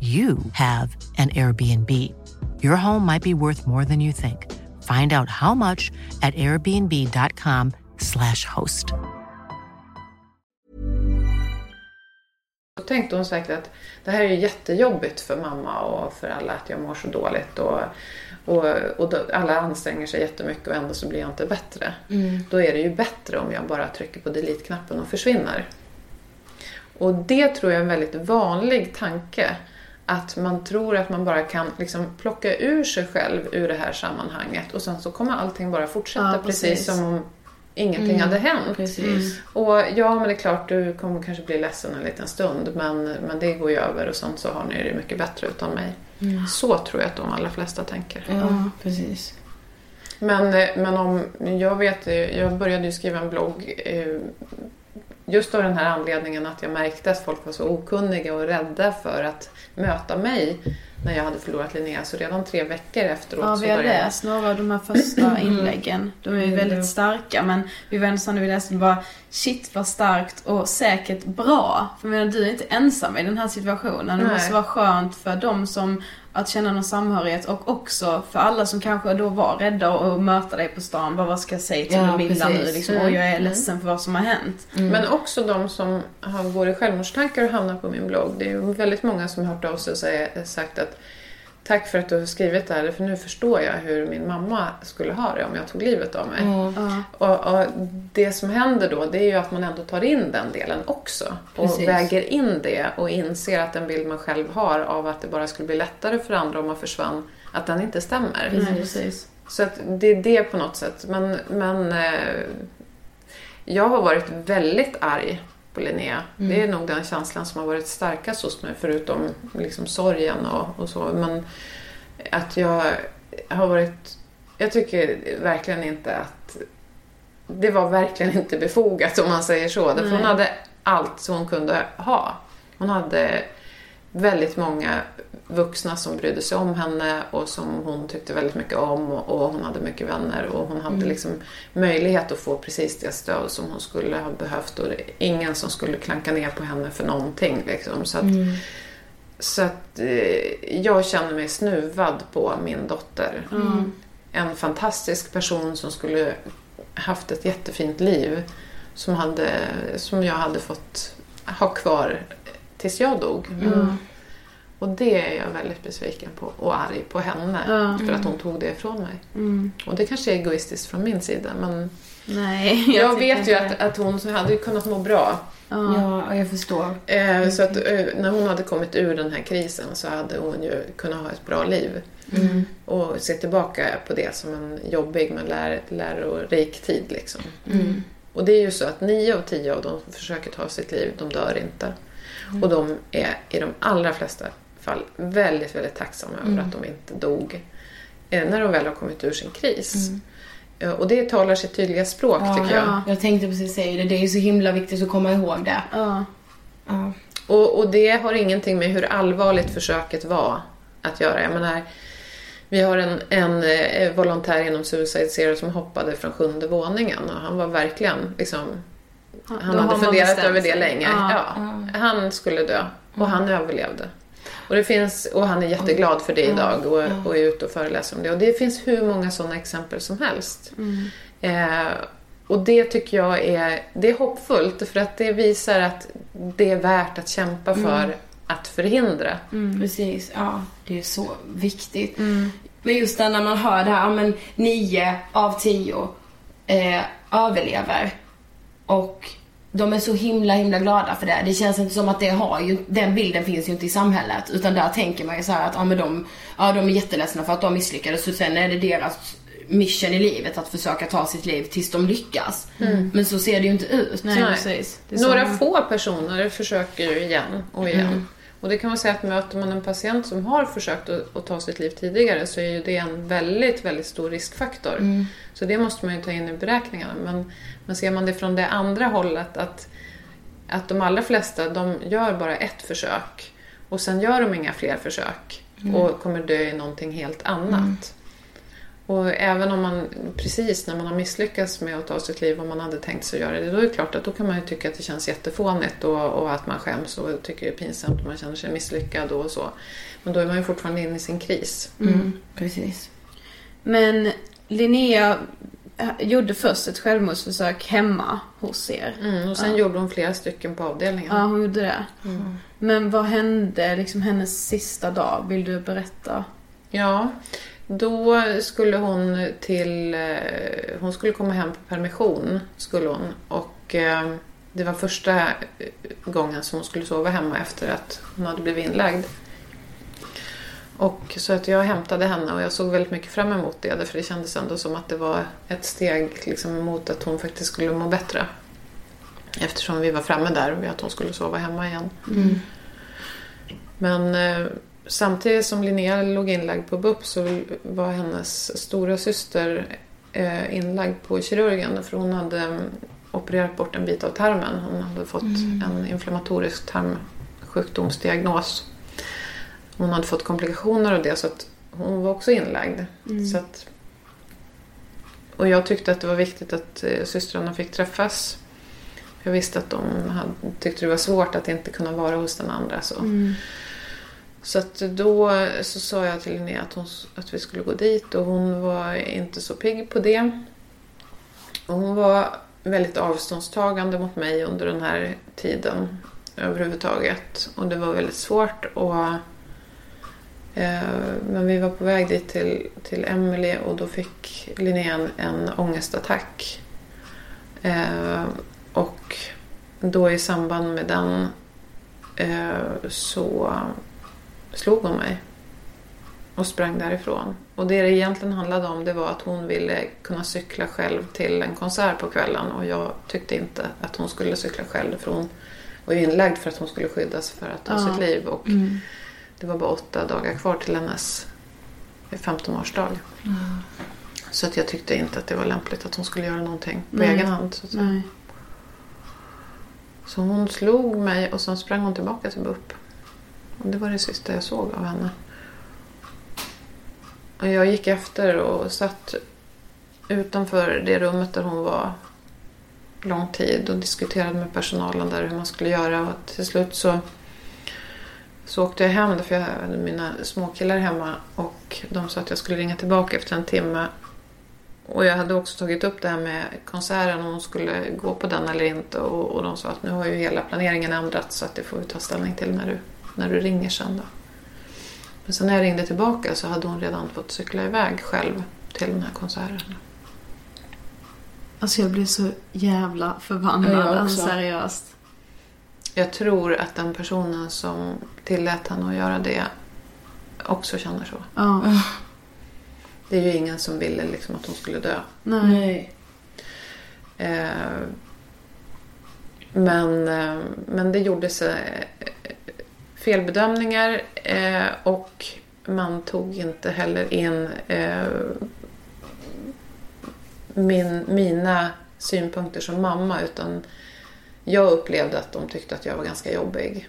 H: you have an Airbnb. Your home might be worth more than you think. Find out how much at airbnb.com/slash host.
F: Då tänkte hon säkert att det här är jättejobbigt för mamma och för alla att jag mår så dåligt. Och, och, och då, alla anstränger sig jättemycket och ändå så blir jag inte bättre. Då är det ju bättre om jag bara trycker på delete-knappen och försvinner. Och det tror jag är en väldigt vanlig tanke. Att man tror att man bara kan liksom plocka ur sig själv ur det här sammanhanget och sen så kommer allting bara fortsätta
G: Ja,
F: precis.
G: precis.
F: som om ingenting
C: Mm,
F: hade hänt.
C: precis.
F: Och ja, men det är klart, du kommer kanske bli ledsen en liten stund men, men det går ju över och sen så har ni det mycket bättre utan mig. Så tror jag att de allra flesta tänker.
C: Ja, precis.
F: Men, eh, men om, jag vet, jag började ju skriva en blogg eh, just av den här anledningen att jag märkte att folk var så okunniga och rädda för att möta mig när jag hade förlorat Linnea. Så redan tre veckor efteråt
G: Ja,
F: så
G: vi har
F: började
G: läst några av de här första inläggen. De är ju väldigt starka men vi var när vi läste bara shit vad starkt och säkert bra. För jag menar, du är inte ensam i den här situationen. Det
F: Nej.
G: måste vara skönt för de som att känna någon samhörighet och också för alla som kanske då var rädda att möta dig på stan. Bara, vad ska jag säga till
C: Ja,
G: Milla nu? Liksom,
F: Mm.
G: och jag är ledsen för vad som har hänt.
F: Men också de som har går i självmordstankar och hamnar på min blogg. Det är ju väldigt många som har hört av sig och sagt att Tack för att du har skrivit det här, för nu förstår jag hur min mamma skulle ha det om jag tog livet av mig.
G: Ja.
F: Och, och Det som händer då, det är ju att man ändå tar in den delen också. Och
C: Precis.
F: väger in det och inser att den bild man själv har av att det bara skulle bli lättare för andra om man försvann, att den inte stämmer.
G: Nej, precis.
F: Så att det är det på något sätt. Men, men eh, jag har varit väldigt arg på Linnea.
C: Mm.
F: Det är nog den känslan som har varit starkast hos mig förutom liksom sorgen och, och så. Men att jag har varit... Jag tycker verkligen inte att... Det var verkligen inte befogat om man säger så. Därför hon hade allt som hon kunde ha. Hon hade väldigt många vuxna som brydde sig om henne och som hon tyckte väldigt mycket om och hon hade mycket vänner och hon hade
C: Mm.
F: liksom möjlighet att få precis det stöd som hon skulle ha behövt och det är ingen som skulle klanka ner på henne för någonting liksom. Så att,
C: Mm.
F: så att eh, jag känner mig snuvad på min dotter.
G: Mm.
F: En fantastisk person som skulle haft ett jättefint liv som, hade, som jag hade fått ha kvar tills jag dog.
G: Mm.
F: Och det är jag väldigt besviken på och arg på henne
G: Ja.
F: för att hon tog det ifrån mig.
G: Mm.
F: Och det kanske är egoistiskt från min sida men
G: Nej,
F: jag,
G: tycker
F: vet ju att, att hon hade kunnat må bra.
C: Ja, jag förstår.
F: Eh, så att eh, när hon hade kommit ur den här krisen så hade hon ju kunnat ha ett bra liv.
C: Mm.
F: Och se tillbaka på det som en jobbig men lär, lärorik tid liksom.
C: Mm.
F: Och det är ju så att nio av tio av dem som försöker ta sitt liv, de dör inte. Och de är i de allra flesta fall väldigt, väldigt tacksamma över
C: Mm.
F: att de inte dog eh, när de väl har kommit ur sin kris.
C: Mm.
F: Eh, Och det talar sitt tydliga språk tycker jag.
C: Jag tänkte precis säga det. Det är ju så himla viktigt att komma ihåg det.
G: Ja.
C: Ja.
F: Och, och det har ingenting med hur allvarligt försöket var att göra. Jag menar, vi har en, en eh, volontär inom Suicide Zero som hoppade från sjunde våningen och han var verkligen liksom
G: Ja,
F: han hade funderat över det länge.
G: Ja.
F: Ja. Han skulle dö och han överlevde. Och, det finns, och han är jätteglad för det idag och, och är ute och föreläser om det. Och det finns hur många sådana exempel som helst.
G: Mm.
F: Eh, och det tycker jag är, det är hoppfullt för att det visar att det är värt att kämpa för
C: Mm.
F: att förhindra.
C: Precis, ja. Det är så viktigt. Men just det när man hör det här, men nio av tio eh, överlever. Och de är så himla himla glada för det. Det känns inte som att det har ju, den bilden finns ju inte i samhället. Utan där tänker man ju så här att ja, men de, ja, de är jätteledsna för att de misslyckades. Så sen är det deras mission i livet att försöka ta sitt liv tills de lyckas.
F: Mm.
C: Men så ser det ju inte ut.
G: Nej, är
F: Några
G: som-
F: få personer försöker ju igen och igen.
C: Mm.
F: Och det kan man säga att möter man en patient som har försökt att, att ta sitt liv tidigare så är ju det en väldigt, väldigt stor riskfaktor.
C: Mm.
F: Så det måste man ju ta in i beräkningarna. Men, men ser man det från det andra hållet att, att de allra flesta de gör bara ett försök och sen gör de inga fler försök
C: Mm.
F: och kommer dö i någonting helt annat. Och även om man precis när man har misslyckats med att ta sitt liv och man hade tänkt sig att göra det, då är det klart att då kan man ju tycka att det känns jättefånigt och, och att man skäms och tycker det är pinsamt och man känner sig misslyckad och så. Men då är man ju fortfarande inne i sin kris.
C: Mm. Precis.
G: Men Linnea eh, gjorde först ett självmordsförsök hemma hos er.
F: Mm, och sen
G: ja.
F: gjorde hon flera stycken på avdelningen.
G: Ja, hon gjorde det.
F: Mm.
G: Men vad hände liksom hennes sista dag? Vill du berätta?
F: Ja, då skulle hon till... eh, Hon skulle komma hem på permission, skulle hon. Och eh, det var första eh, gången som hon skulle sova hemma efter att hon hade blivit inlagd. Och så att jag hämtade henne och jag såg väldigt mycket fram emot det. För det kändes ändå som att det var ett steg liksom, mot att hon faktiskt skulle må bättre. Eftersom vi var framme där och att hon skulle sova hemma igen.
C: Mm.
F: Men samtidigt som Linnea låg inlagd på BUP så var hennes stora syster eh, inlagd på kirurgen för hon hade opererat bort en bit av tarmen. Hon hade fått
C: Mm.
F: en inflammatorisk tarmsjukdomsdiagnos. Hon hade fått komplikationer av det så att hon var också inlagd.
G: Mm.
F: Så att, och jag tyckte att det var viktigt att eh, systrarna fick träffas. Jag visste att de hade, tyckte det var svårt att inte kunna vara hos den andra. Så.
G: Mm.
F: Så att då så sa jag till Linnea att, hon, att vi skulle gå dit och hon var inte så pigg på det. Och hon var väldigt avståndstagande mot mig under den här tiden överhuvudtaget. Och det var väldigt svårt. Och, eh, men vi var på väg dit till, till Emily och då fick Linnea en, en ångestattack. Eh, och då i samband med den eh, så slog hon mig. och sprang därifrån. Och det det egentligen handlade om det var att hon ville kunna cykla själv till en konsert på kvällen och jag tyckte inte att hon skulle cykla själv för hon var ju inlagd för att hon skulle skyddas för att ta
G: Ja.
F: sitt liv och
G: Mm.
F: det var bara åtta dagar kvar till hennes 15-årsdag. Så att jag tyckte inte att det var lämpligt att hon skulle göra någonting på
G: Nej.
F: egen hand. Så, så hon slog mig och sen sprang hon tillbaka till BUP. Och det var det sista jag såg av henne. Och jag gick efter och satt utanför det rummet där hon var lång tid och diskuterade med personalen där hur man skulle göra. Och till slut så, så åkte jag hem för jag hade mina småkillar hemma och de sa att jag skulle ringa tillbaka efter en timme. Och jag hade också tagit upp det här med konserten, om hon skulle gå på den eller inte. Och, och de sa att nu har ju hela planeringen ändrats så att det får vi ta ställning till när du, när du ringer sen då. Men sen när jag ringde tillbaka så hade hon redan fått cykla iväg själv till den här konserten.
G: Alltså jag blir så jävla förbannad,
F: jag
G: alltså,
F: också.
G: seriöst.
F: Jag tror att den personen som tillät henne att göra det också känner så.
G: Ja.
F: Det är ju ingen som ville liksom att hon skulle dö.
G: Nej.
F: Eh, men, eh, men det gjordes eh, felbedömningar eh, och man tog inte heller in eh, min, mina synpunkter som mamma utan jag upplevde att de tyckte att jag var ganska jobbig.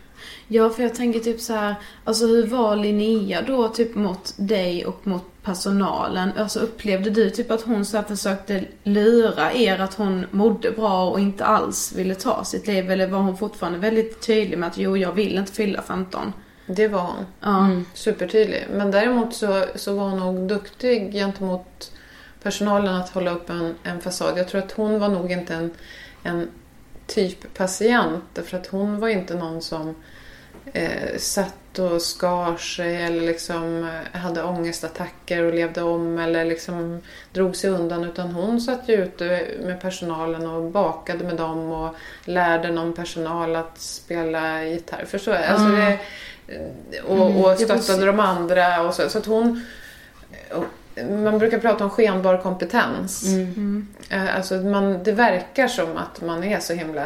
G: Ja, för jag tänker typ så här, alltså hur var Linnea då typ mot dig och mot personalen? Alltså upplevde du typ att hon så här försökte lura er att hon mådde bra och inte alls ville ta sitt liv? Eller var hon fortfarande väldigt tydlig med att jo, jag vill inte fylla 15?
F: Det var hon.
G: Ja.
F: Supertydlig. Men däremot så, så var hon nog duktig gentemot personalen att hålla upp en, en fasad. Jag tror att hon var nog inte en, en typ patient. Därför att hon var inte någon som eh, satt och skar sig eller liksom eh, hade ångestattacker och levde om eller liksom drog sig undan. Utan hon satt ju ute med personalen och bakade med dem och lärde någon personal att spela gitarr. Förstår jag? Alltså
G: Mm.
F: det, och,
G: Mm,
F: och
G: jag
F: stöttade de andra. Och så, så att hon... och Man brukar prata om skenbar kompetens.
G: Mm.
F: Eh, Alltså man, det verkar som att man är så himla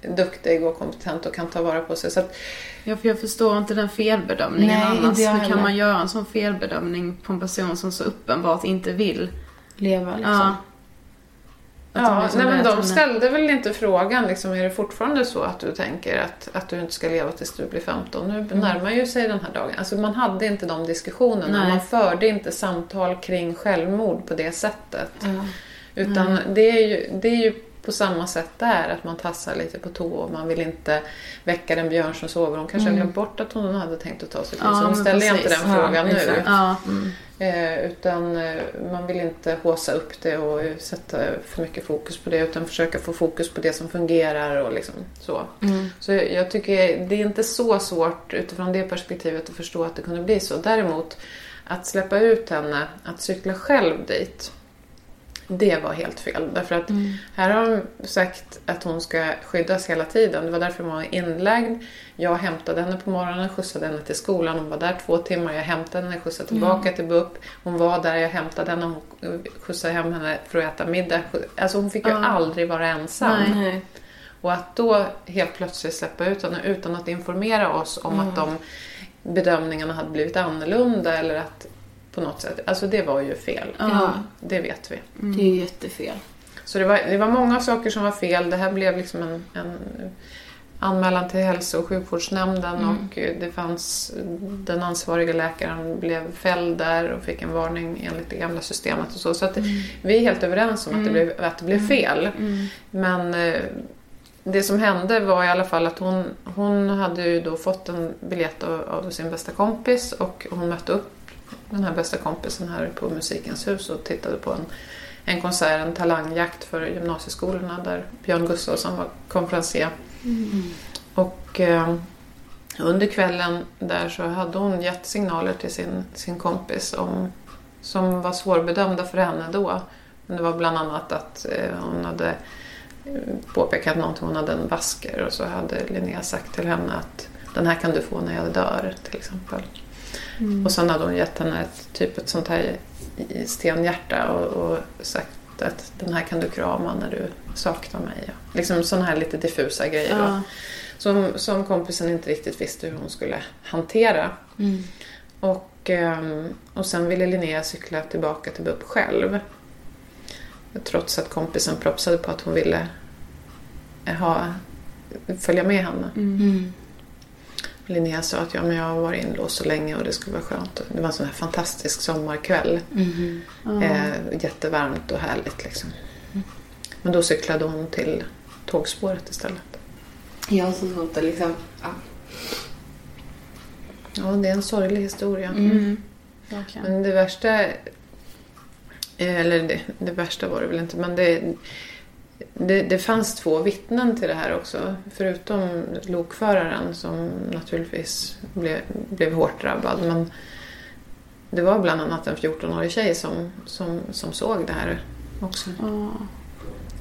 F: eh, duktig och kompetent och kan ta vara på sig. Så att,
G: Ja, för jag förstår inte den felbedömningen
C: Nej,
G: annars. Hur
C: heller.
G: kan man göra en sån felbedömning på en person som så uppenbart inte vill
C: leva liksom?
G: Ja.
F: Ja,
G: liksom
F: nej, men de ställde väl inte frågan, liksom, är det fortfarande så att du tänker att, att du inte ska leva tills du blir 15? Nu
G: Mm.
F: närmar ju sig den här dagen. Alltså man hade inte de diskussionerna.
G: Nej.
F: Man förde inte samtal kring självmord på det sättet.
C: Ja.
F: Utan
G: Nej.
F: det är, ju, det är ju på samma sätt där, att man tassar lite på tå och man vill inte väcka den björn som sover. Hon kanske
G: Mm.
F: glömt bort att hon hade tänkt att ta sitt liv,
G: Ja,
F: så hon ställer inte
G: precis.
F: den
G: Ja,
F: frågan nu.
G: exakt. Ja.
F: Eh, utan eh, man vill inte håsa upp det och sätta för mycket fokus på det utan försöka få fokus på det som fungerar och liksom så.
C: Mm.
F: Så jag jag tycker det är inte så svårt utifrån det perspektivet att förstå att det kunde bli så. Däremot att släppa ut henne, att cykla själv dit, det var helt fel. Därför att här har de sagt att hon ska skyddas hela tiden. Det var därför hon var inlagd. Jag hämtade henne på morgonen, skjutsade henne till skolan. Hon var där två timmar. Jag hämtade henne, skjutsade tillbaka till BUP. Hon var där, jag hämtade henne, hon skjutsade hem henne för att äta middag. Alltså hon fick ju
G: Ja.
F: aldrig vara ensam.
G: Nej.
F: Och att då helt plötsligt släppa ut henne utan att informera oss om
C: Mm.
F: att de bedömningarna hade blivit annorlunda eller att på något sätt, alltså det var ju fel.
C: Ja.
F: Det vet vi.
C: Det är ju jättefel.
F: Så det var, det var många saker som var fel. Det här blev liksom en, en anmälan till hälso och sjukvårdsnämnden
C: Mm.
F: och det fanns den ansvariga läkaren blev fälld där och fick en varning enligt det gamla systemet och så. Så att vi är helt överens om att, det
G: Mm.
F: blev, att det blev fel.
G: Mm.
F: Men eh, det som hände var i alla fall att hon, hon hade ju då fått en biljett av, av sin bästa kompis och hon mötte upp den här bästa kompisen här på Musikens hus och tittade på en, en konsert, en talangjakt för gymnasieskolorna där Björn Gustafsson var konferencier. Och eh, under kvällen där så hade hon gett signaler till sin, sin kompis om, som var svårbedömda för henne då. Men det var bland annat att eh, hon hade eh, påpekat någonting, hon hade en basker och så hade Linnea sagt till henne att den här kan du få när jag dör till exempel. Mm. Och sen hade hon gett henne ett, typ ett sånt här stenhjärta och, och sagt att den här kan du krama när du saknar mig. Liksom sådana här lite diffusa grejer. Ja. Då, som, som kompisen inte riktigt visste hur hon skulle hantera. Mm. Och, ehm, och sen ville Linnea cykla tillbaka till BUP själv. Trots att kompisen propsade på att hon ville ha, följa med henne. Mm. Linnea sa att ja, men jag har varit inlåst så länge och det skulle vara skönt. Det var en sån här fantastisk sommarkväll. Mm. Mm. Eh, jättevarmt och härligt liksom. Mm. Men då cyklade hon till tågspåret istället.
C: Ja, så svårt att liksom... Ja.
F: ja, det är en sorglig historia.
G: Mm.
F: Men det värsta... Eller det, det, värsta var det väl inte, men det, det, det fanns två vittnen till det här också. Förutom lokföraren som naturligtvis blev, blev hårt drabbad. Men det var bland annat en 14-årig tjej som, som, som såg det här också.
G: Oh.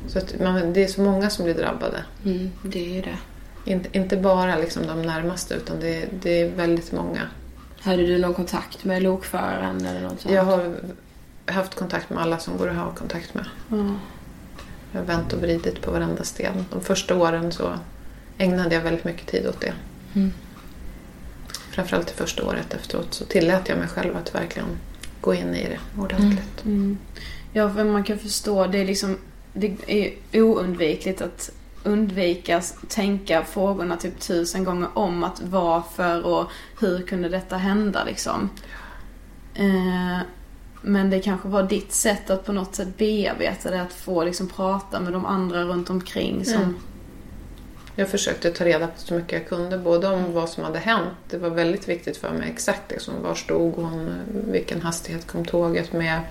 F: Så man, det är så många som blir drabbade.
C: Mm, det är det.
F: Inte, inte bara liksom de närmaste utan det, det är väldigt många.
C: Hade du någon kontakt med lokföraren eller något sånt?
F: Jag har haft kontakt med alla som går att ha kontakt med.
G: Mm.
F: Jag har vänt och vridit på varenda sten. De första åren så ägnade jag väldigt mycket tid åt det.
C: Mm.
F: Framförallt det första året efteråt så tillät jag mig själv att verkligen gå in i det ordentligt.
G: Mm. Mm. Ja, för man kan förstå, det är liksom det är oundvikligt att undvika tänka frågorna typ tusen gånger om att varför och hur kunde detta hända liksom. Eh, men det kanske var ditt sätt att på något sätt bearbeta det, att få liksom prata med de andra runt omkring som... Mm.
F: Jag försökte ta reda på så mycket jag kunde, både om vad som hade hänt. Det var väldigt viktigt för mig exakt liksom, var stod hon, vilken hastighet kom tåget med,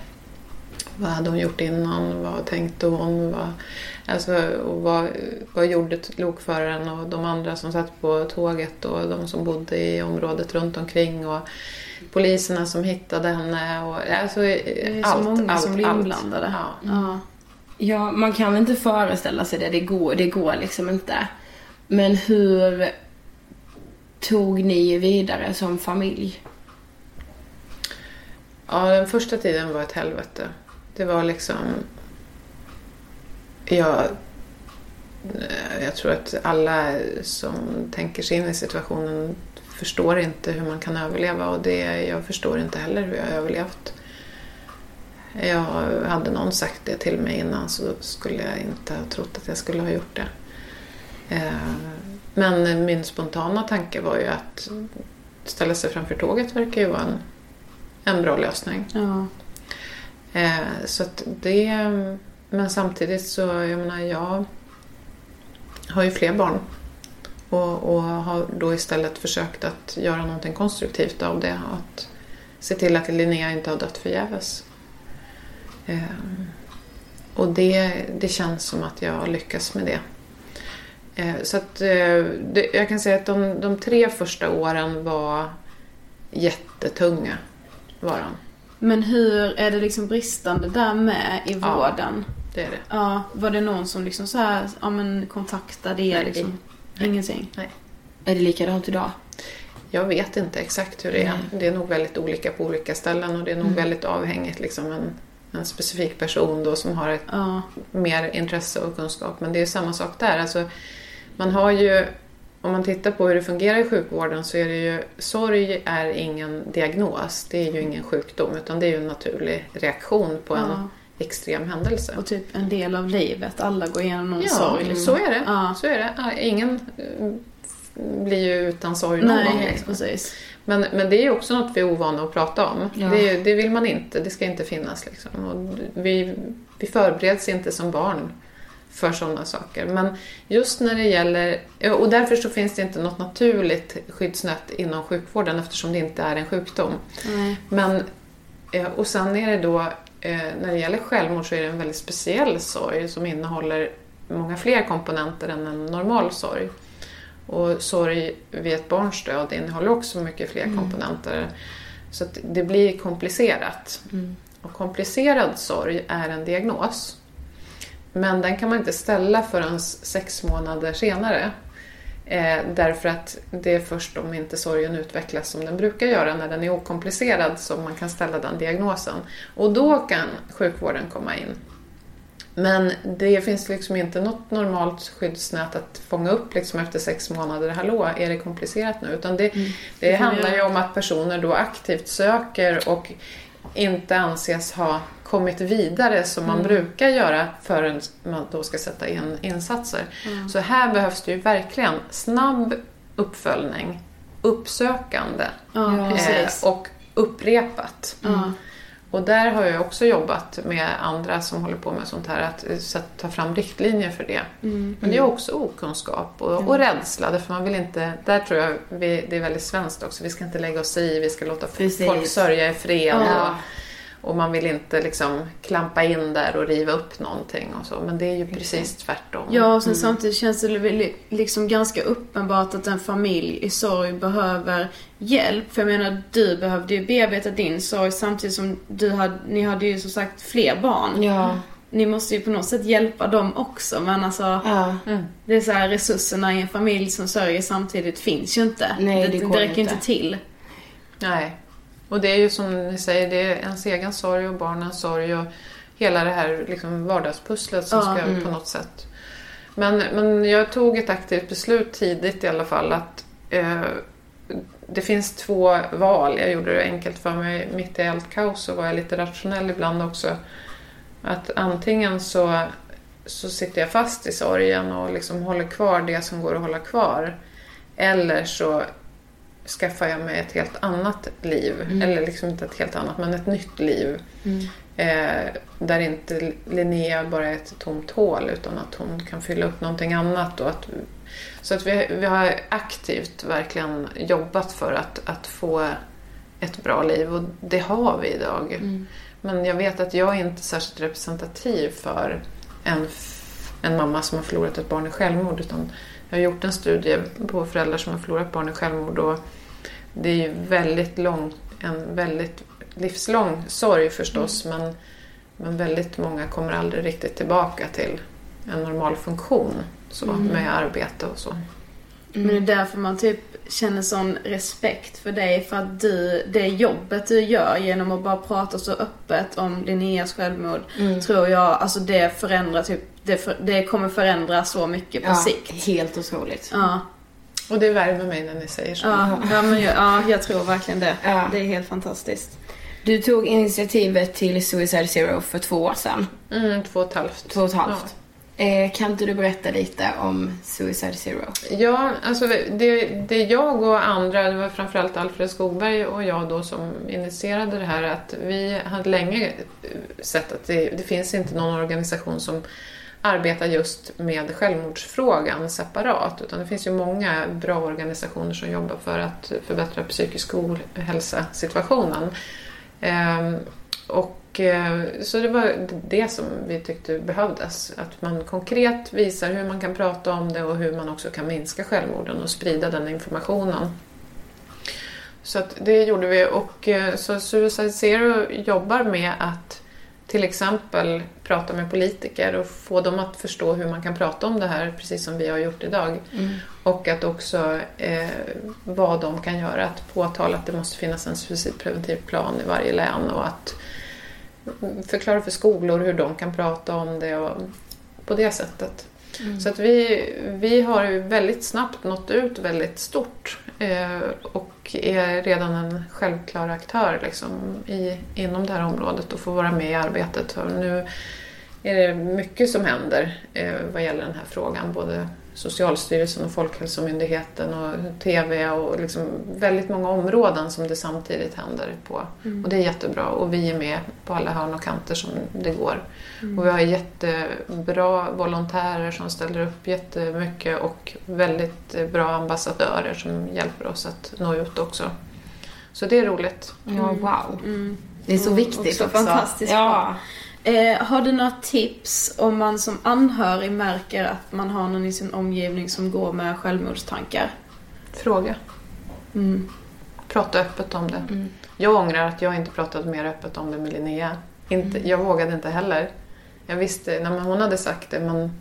F: vad hade hon gjort innan, vad tänkte hon, vad, alltså, och vad, vad gjorde lokföraren och de andra som satt på tåget och de som bodde i området runt omkring. Och, poliserna som hittade henne och alltså,
G: det är
F: allt,
G: så många
F: allt,
G: som blir
F: allt.
G: inblandade.
F: Ja.
G: Ja.
C: ja, man kan inte föreställa sig det. Det går, det går liksom inte. Men hur tog ni vidare som familj?
F: Ja, den första tiden var ett helvete. Det var liksom... Jag, jag tror att alla som tänker sig in i situationen förstår inte hur man kan överleva och det, jag förstår inte heller hur jag har överlevt. Jag hade någon sagt det till mig innan så skulle jag inte ha trott att jag skulle ha gjort det. Eh, men min spontana tanke var ju att ställa sig framför tåget verkar ju vara en, en bra lösning.
G: Ja.
F: Eh, så att det, men samtidigt så, jag menar jag har ju fler barn och, och har då istället försökt att göra någonting konstruktivt av det. Att se till att Linnea inte har dött förgäves. Eh, och det, det känns som att jag lyckas med det. Eh, så att eh, det, jag kan säga att de, de tre första åren var jättetunga. Var de.
G: Men hur, är det liksom bristande där med i
F: Ja,
G: vården?
F: det är det.
G: Ja, var det någon som liksom så här, ja men kontaktade er
F: Nej,
G: liksom?
F: nej.
G: Ingenting?
F: Nej.
C: Är det likadant idag?
F: Jag vet inte exakt hur det är. Det är nog väldigt olika på olika ställen och det är nog
G: Mm.
F: väldigt avhängigt liksom en, en specifik person då som har ett
G: Ja.
F: mer intresse och kunskap. Men det är samma sak där. Alltså, man har ju, om man tittar på hur det fungerar i sjukvården så är det ju, sorg är ingen diagnos. Det är ju ingen sjukdom utan det är ju en naturlig reaktion på en
G: Ja.
F: extrem händelse.
G: Och typ en del av livet, alla går igenom någon
F: Ja,
G: sorg. liksom.
F: så är det.
G: Ja.
F: Så är det. Ja, Ingen eh, blir ju utan sorg någon
G: Nej,
F: gång. Liksom.
G: precis.
F: Men, men det är ju också något vi är ovana att prata om.
G: Ja.
F: Det, det vill man inte, det ska inte finnas. Liksom. Och vi, vi förbereds inte som barn för sådana saker. Men just när det gäller, och därför så finns det inte något naturligt skyddsnät inom sjukvården eftersom det inte är en sjukdom.
G: Nej.
F: Men, eh, och sen är det då, eh, när det gäller självmord så är det en väldigt speciell sorg som innehåller många fler komponenter än en normal sorg. Och sorg vid ett barns död innehåller också mycket fler
C: Mm.
F: komponenter. Så det blir komplicerat.
C: Mm.
F: Och komplicerad sorg är en diagnos. Men den kan man inte ställa förrän sex månader senare. Eh, därför att det är först om inte sorgen utvecklas som den brukar göra när den är okomplicerad som man kan ställa den diagnosen. Och då kan sjukvården komma in. Men det finns liksom inte något normalt skyddsnät att fånga upp liksom efter sex månader. Hallå, är det komplicerat nu? Utan det, det,
C: Det
F: handlar ju om att personer då aktivt söker och inte anses ha kommit vidare som man
C: Mm.
F: brukar göra förrän man då ska sätta in insatser.
C: Mm.
F: Så här behövs det ju verkligen snabb uppföljning, uppsökande
G: Ja, precis.
F: och upprepat.
G: Ja.
F: Och där har jag också jobbat med andra som håller på med sånt här, att eh, så att ta fram riktlinjer för det.
G: Mm.
F: Men det är också okunskap och, och rädsla, därför man vill inte, där tror jag vi, det är väldigt svenskt också, vi ska inte lägga oss i, vi ska låta
C: Precis.
F: folk sörja i fred.
C: Ja.
F: Och, och man vill inte liksom klampa in där och riva upp någonting och så, men det är ju precis tvärtom.
G: Ja, och sen
F: Mm.
G: samtidigt känns det liksom ganska uppenbart att en familj i sorg behöver hjälp. För jag menar, du behövde ju bearbeta din sorg samtidigt som du hade, ni hade ju som sagt fler barn.
C: Ja.
G: Ni måste ju på något sätt hjälpa dem också, men alltså
C: Ja.
G: det är så här, resurserna i en familj som sörjer samtidigt finns ju inte.
C: Nej, det
G: det,
C: går
G: det räcker
C: inte.
G: inte till.
F: Nej. Och det är ju som ni säger, det är ens egen sorg och barnens sorg och hela det här liksom vardagspusslet som
G: Ja,
F: ska
G: mm.
F: på något sätt. Men, men jag tog ett aktivt beslut tidigt i alla fall att eh, det finns två val. Jag gjorde det enkelt för mig. Mitt i allt kaos så var jag lite rationell ibland också. Att antingen så, så sitter jag fast i sorgen och liksom håller kvar det som går att hålla kvar. Eller så skaffar jag mig ett helt annat liv.
C: Mm.
F: Eller liksom inte ett helt annat, men ett nytt liv.
C: Mm.
F: Eh, där inte Linnea bara är ett tomt hål utan att hon kan fylla upp någonting annat. Och att, så att vi, vi har aktivt verkligen jobbat för att, att få ett bra liv och det har vi idag.
C: Mm.
F: Men jag vet att jag är inte särskilt representativ för en, en mamma som har förlorat ett barn i självmord. Utan jag har gjort en studie på föräldrar som har förlorat barn i självmord och det är ju väldigt lång, en väldigt livslång sorg förstås men, men väldigt många kommer aldrig riktigt tillbaka till en normal funktion så,
G: Mm.
F: med arbete och så.
G: Men det är därför man typ känner sån respekt för dig för att du, det jobbet du gör genom att bara prata så öppet om Linneas självmord
C: Mm.
G: tror jag, alltså det förändrar typ, det, för, det kommer förändra så mycket på
C: Ja,
G: sikt.
C: helt otroligt.
G: Ja.
F: Och det värmer mig när ni säger så.
G: Ja, ja, men jag, ja, jag tror verkligen det.
C: Ja.
G: Det är helt fantastiskt.
C: Du tog initiativet till Suicide Zero för två år sedan.
F: Mm, två och ett halvt.
C: Två och ett halvt. Eh, kan inte du berätta lite om Suicide Zero?
F: Ja, alltså det, det jag och andra, det var framförallt Alfred Skogberg och jag då som initierade det här, att vi hade länge sett att det, det finns inte någon organisation som arbetar just med självmordsfrågan separat, utan det finns ju många bra organisationer som jobbar för att förbättra psykisk ohälsa-situationen. Ehm, och eh, så det var det som vi tyckte behövdes. Att man konkret visar hur man kan prata om det och hur man också kan minska självmorden och sprida den informationen. Så att det gjorde vi och eh, så Suicide Zero jobbar med att till exempel prata med politiker och få dem att förstå hur man kan prata om det här precis som vi har gjort idag.
C: Mm.
F: Och att också eh, vad de kan göra, att påtala att det måste finnas en suicidpreventiv plan i varje län och att förklara för skolor hur de kan prata om det och på det sättet. Så att vi, vi har ju väldigt snabbt nått ut väldigt stort eh, och är redan en självklar aktör liksom, i, inom det här området och får vara med i arbetet. För nu är det mycket som händer eh, vad gäller den här frågan. Både Socialstyrelsen och Folkhälsomyndigheten och TV och liksom väldigt många områden som det samtidigt händer på.
C: Mm.
F: Och det är jättebra och vi är med på alla hörn och kanter som det går.
C: Mm.
F: Och vi har jättebra volontärer som ställer upp jättemycket och väldigt bra ambassadörer som hjälper oss att nå ut också. Så det är roligt.
C: Ja, wow.
G: Mm.
C: Det är så viktigt
G: också.
C: också.
G: fantastiskt
C: Ja.
G: bra. Eh, har du några tips om man som anhörig märker att man har någon i sin omgivning som går med självmordstankar?
F: Fråga.
G: Mm.
F: Prata öppet om det. Jag ångrar att jag inte pratade mer öppet om det med Linnea. Inte, Jag vågade inte heller. Jag visste, nej, men hon hade sagt det men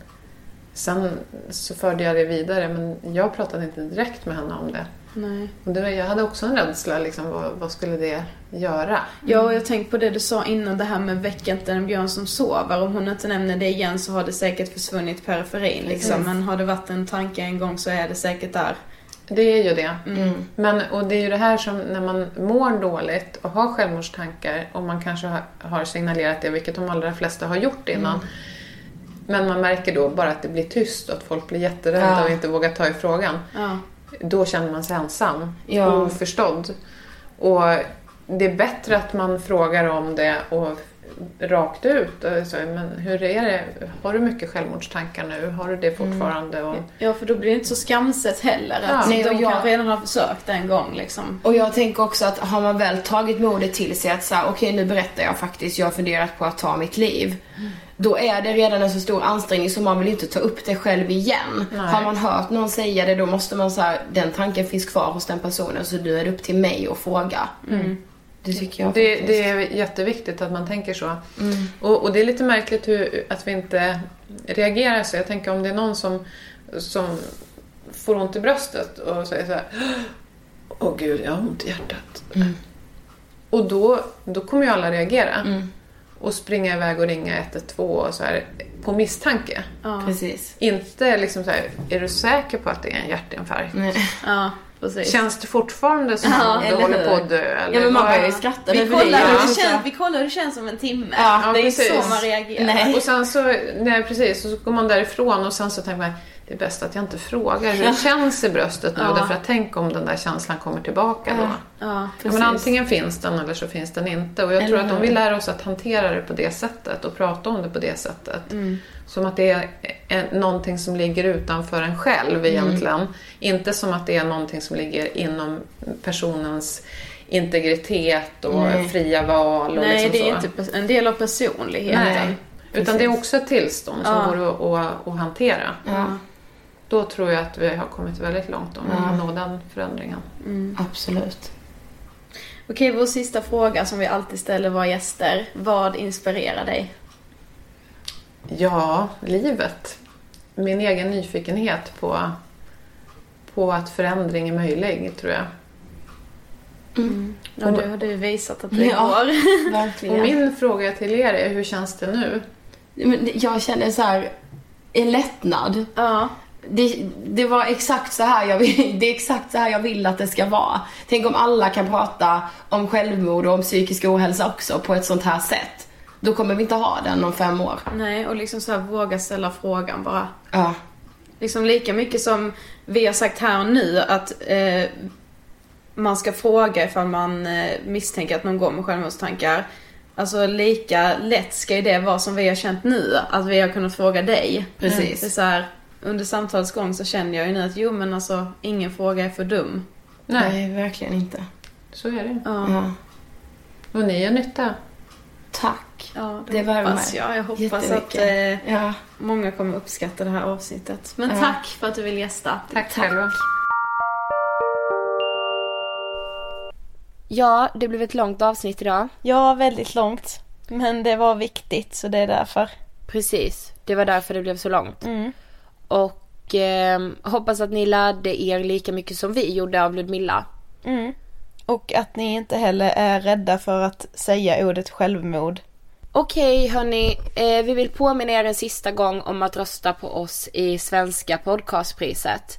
F: Sen så förde jag det vidare men jag pratade inte direkt med henne om det.
G: Nej.
F: Det jag hade också en rädsla, liksom, vad, vad skulle det göra?
G: Ja, och jag tänkte på det du sa innan, det här med väcka inte en björn som sover. Om hon inte nämner det igen så har det säkert försvunnit periferin liksom. Men har det varit en tanke en gång så är det säkert där.
F: Det är ju det.
G: Mm.
F: Men, och det är ju det här som när man mår dåligt och har självmordstankar och man kanske har, har signalerat det, vilket de allra flesta har gjort innan.
G: Mm.
F: Men man märker då bara att det blir tyst och att folk blir jätterädda
C: Ja.
F: och inte vågar ta i frågan.
G: Ja.
F: Då känner man sig ensam
C: Ja.
F: och oförstådd. Och det är bättre att man frågar om det och rakt ut. Och så, men hur är det? Har du mycket självmordstankar nu? Har du det fortfarande? Och,
G: Ja, för då blir det inte så skamset heller.
F: Ja.
G: Att
C: Nej,
G: de
C: och jag-
G: kan redan ha försökt en gång liksom.
C: Och jag tänker också att har man väl tagit modet till sig att säga okej nu berättar jag faktiskt, jag har funderat på att ta mitt liv. Då är det redan en så stor ansträngning så man vill inte ta upp det själv igen.
F: Nej.
C: Har man hört någon säga det då måste man säga den tanken finns kvar hos den personen så nu är det upp till mig att fråga. Det tycker jag
F: Det,
C: faktiskt.
F: det är jätteviktigt att man tänker så.
C: Mm.
F: Och, och det är lite märkligt hur, att vi inte reagerar så. Jag tänker om det är någon som, som får ont i bröstet och säger så här Åh gud, jag har ont i hjärtat.
C: Mm.
F: Och då, då kommer ju alla reagera.
C: Mm.
F: Och springa iväg och ringa 112 och så här, på misstanke.
G: Ja.
C: Precis.
F: Inte liksom så här, är du säker på att det är en hjärtinfarkt?
C: Nej.
G: Ja, precis.
F: Känns det fortfarande som
G: Ja,
F: att du
G: eller
F: håller på att dö? Eller
C: Ja men man
F: vad-
C: börjar ju skratta
G: Vi kollar,
C: ju
G: det känns, vi kollar hur det känns om en timme.
C: Ja,
G: det är
F: precis.
G: så man reagerar.
C: Nej.
F: Och sen så, nej precis, och så går man därifrån och sen så tänker man det är bäst att jag inte frågar hur det känns i bröstet nu
G: Ja.
F: därför att tänk om den där känslan kommer tillbaka då.
G: Ja,
F: Ja, men antingen finns den eller så finns den inte. Och jag tror
C: Eller
F: att om vi lär oss att hantera det på det sättet och prata om det på det sättet.
G: Mm.
F: Som att det är någonting som ligger utanför en själv egentligen. Inte som att det är någonting som ligger inom personens integritet och
C: Nej.
F: fria val. Och
G: Nej,
F: liksom
G: det är
F: så.
G: inte en del av personligheten.
F: Nej, utan det är också ett tillstånd som
G: Ja.
F: går att, att, att hantera.
C: Ja,
F: Då tror jag att vi har kommit väldigt långt om vi
C: Ja.
F: kan nå den förändringen.
C: absolut.
G: Okej, vår sista fråga som vi alltid ställer våra gäster. Vad inspirerar dig?
F: Ja, livet. Min egen nyfikenhet på, på att förändring är möjlig, tror jag.
G: Ja, du har du visat att det
C: Ja.
G: går.
C: Verkligen.
F: Och min fråga till er är, hur känns det nu?
C: Jag känner så här en lättnad.
G: Ja.
C: Det, det var exakt så här jag vill, det är exakt så här jag vill att det ska vara. Tänk om alla kan prata om självmord och om psykisk ohälsa också på ett sånt här sätt. Då kommer vi inte ha den om fem år.
G: Nej, och liksom så här våga ställa frågan bara.
C: Ja.
G: Liksom lika mycket som vi har sagt här och nu att eh, man ska fråga ifall man eh, misstänker att någon går med självmordstankar. Alltså lika lätt ska ju det vara som vi har känt nu, att vi har kunnat fråga dig.
C: Precis.
G: Det är så här, under samtalets gång så känner jag ju nu att jo men alltså ingen fråga är för dum.
C: Nej, verkligen inte.
F: Så är det.
G: Ja,
C: Ja.
F: Och ni gör nytta.
C: Tack.
G: Ja det,
C: Det värmer.
G: hoppas jag. Jag hoppas att eh,
C: Ja.
G: många kommer uppskatta det här avsnittet. Men
C: Ja.
G: tack för att du vill gästa.
F: Tack, själva.
C: ja, det blev ett långt avsnitt idag.
G: Ja, väldigt långt. Men det var viktigt så det är därför.
C: Precis, det var därför det blev så långt.
G: Mm.
C: Och ehm, hoppas att ni lärde er lika mycket som vi gjorde av Ludmilla.
G: Mm. Och att ni inte heller är rädda för att säga ordet självmord.
C: Okej hörni, eh, vi vill påminna er en sista gång om att rösta på oss i Svenska podcastpriset.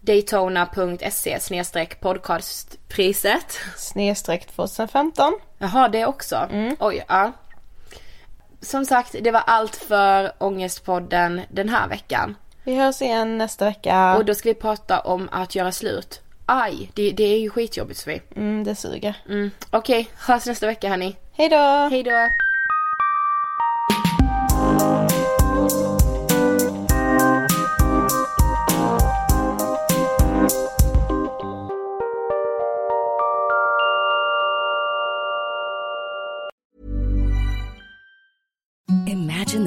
C: Daytona.se snedstreck podcastpriset.
G: Snedstreck 2015.
C: Jaha, det också? Oj, ja. Som sagt, det var allt för Ångestpodden den här veckan.
G: Vi hörs igen nästa vecka.
C: Och då ska vi prata om att göra slut. Aj, det, det är ju skitjobbigt Sofie.
G: Mm, det suger.
C: Mm. Okej, hörs nästa vecka hörni.
G: Hej då!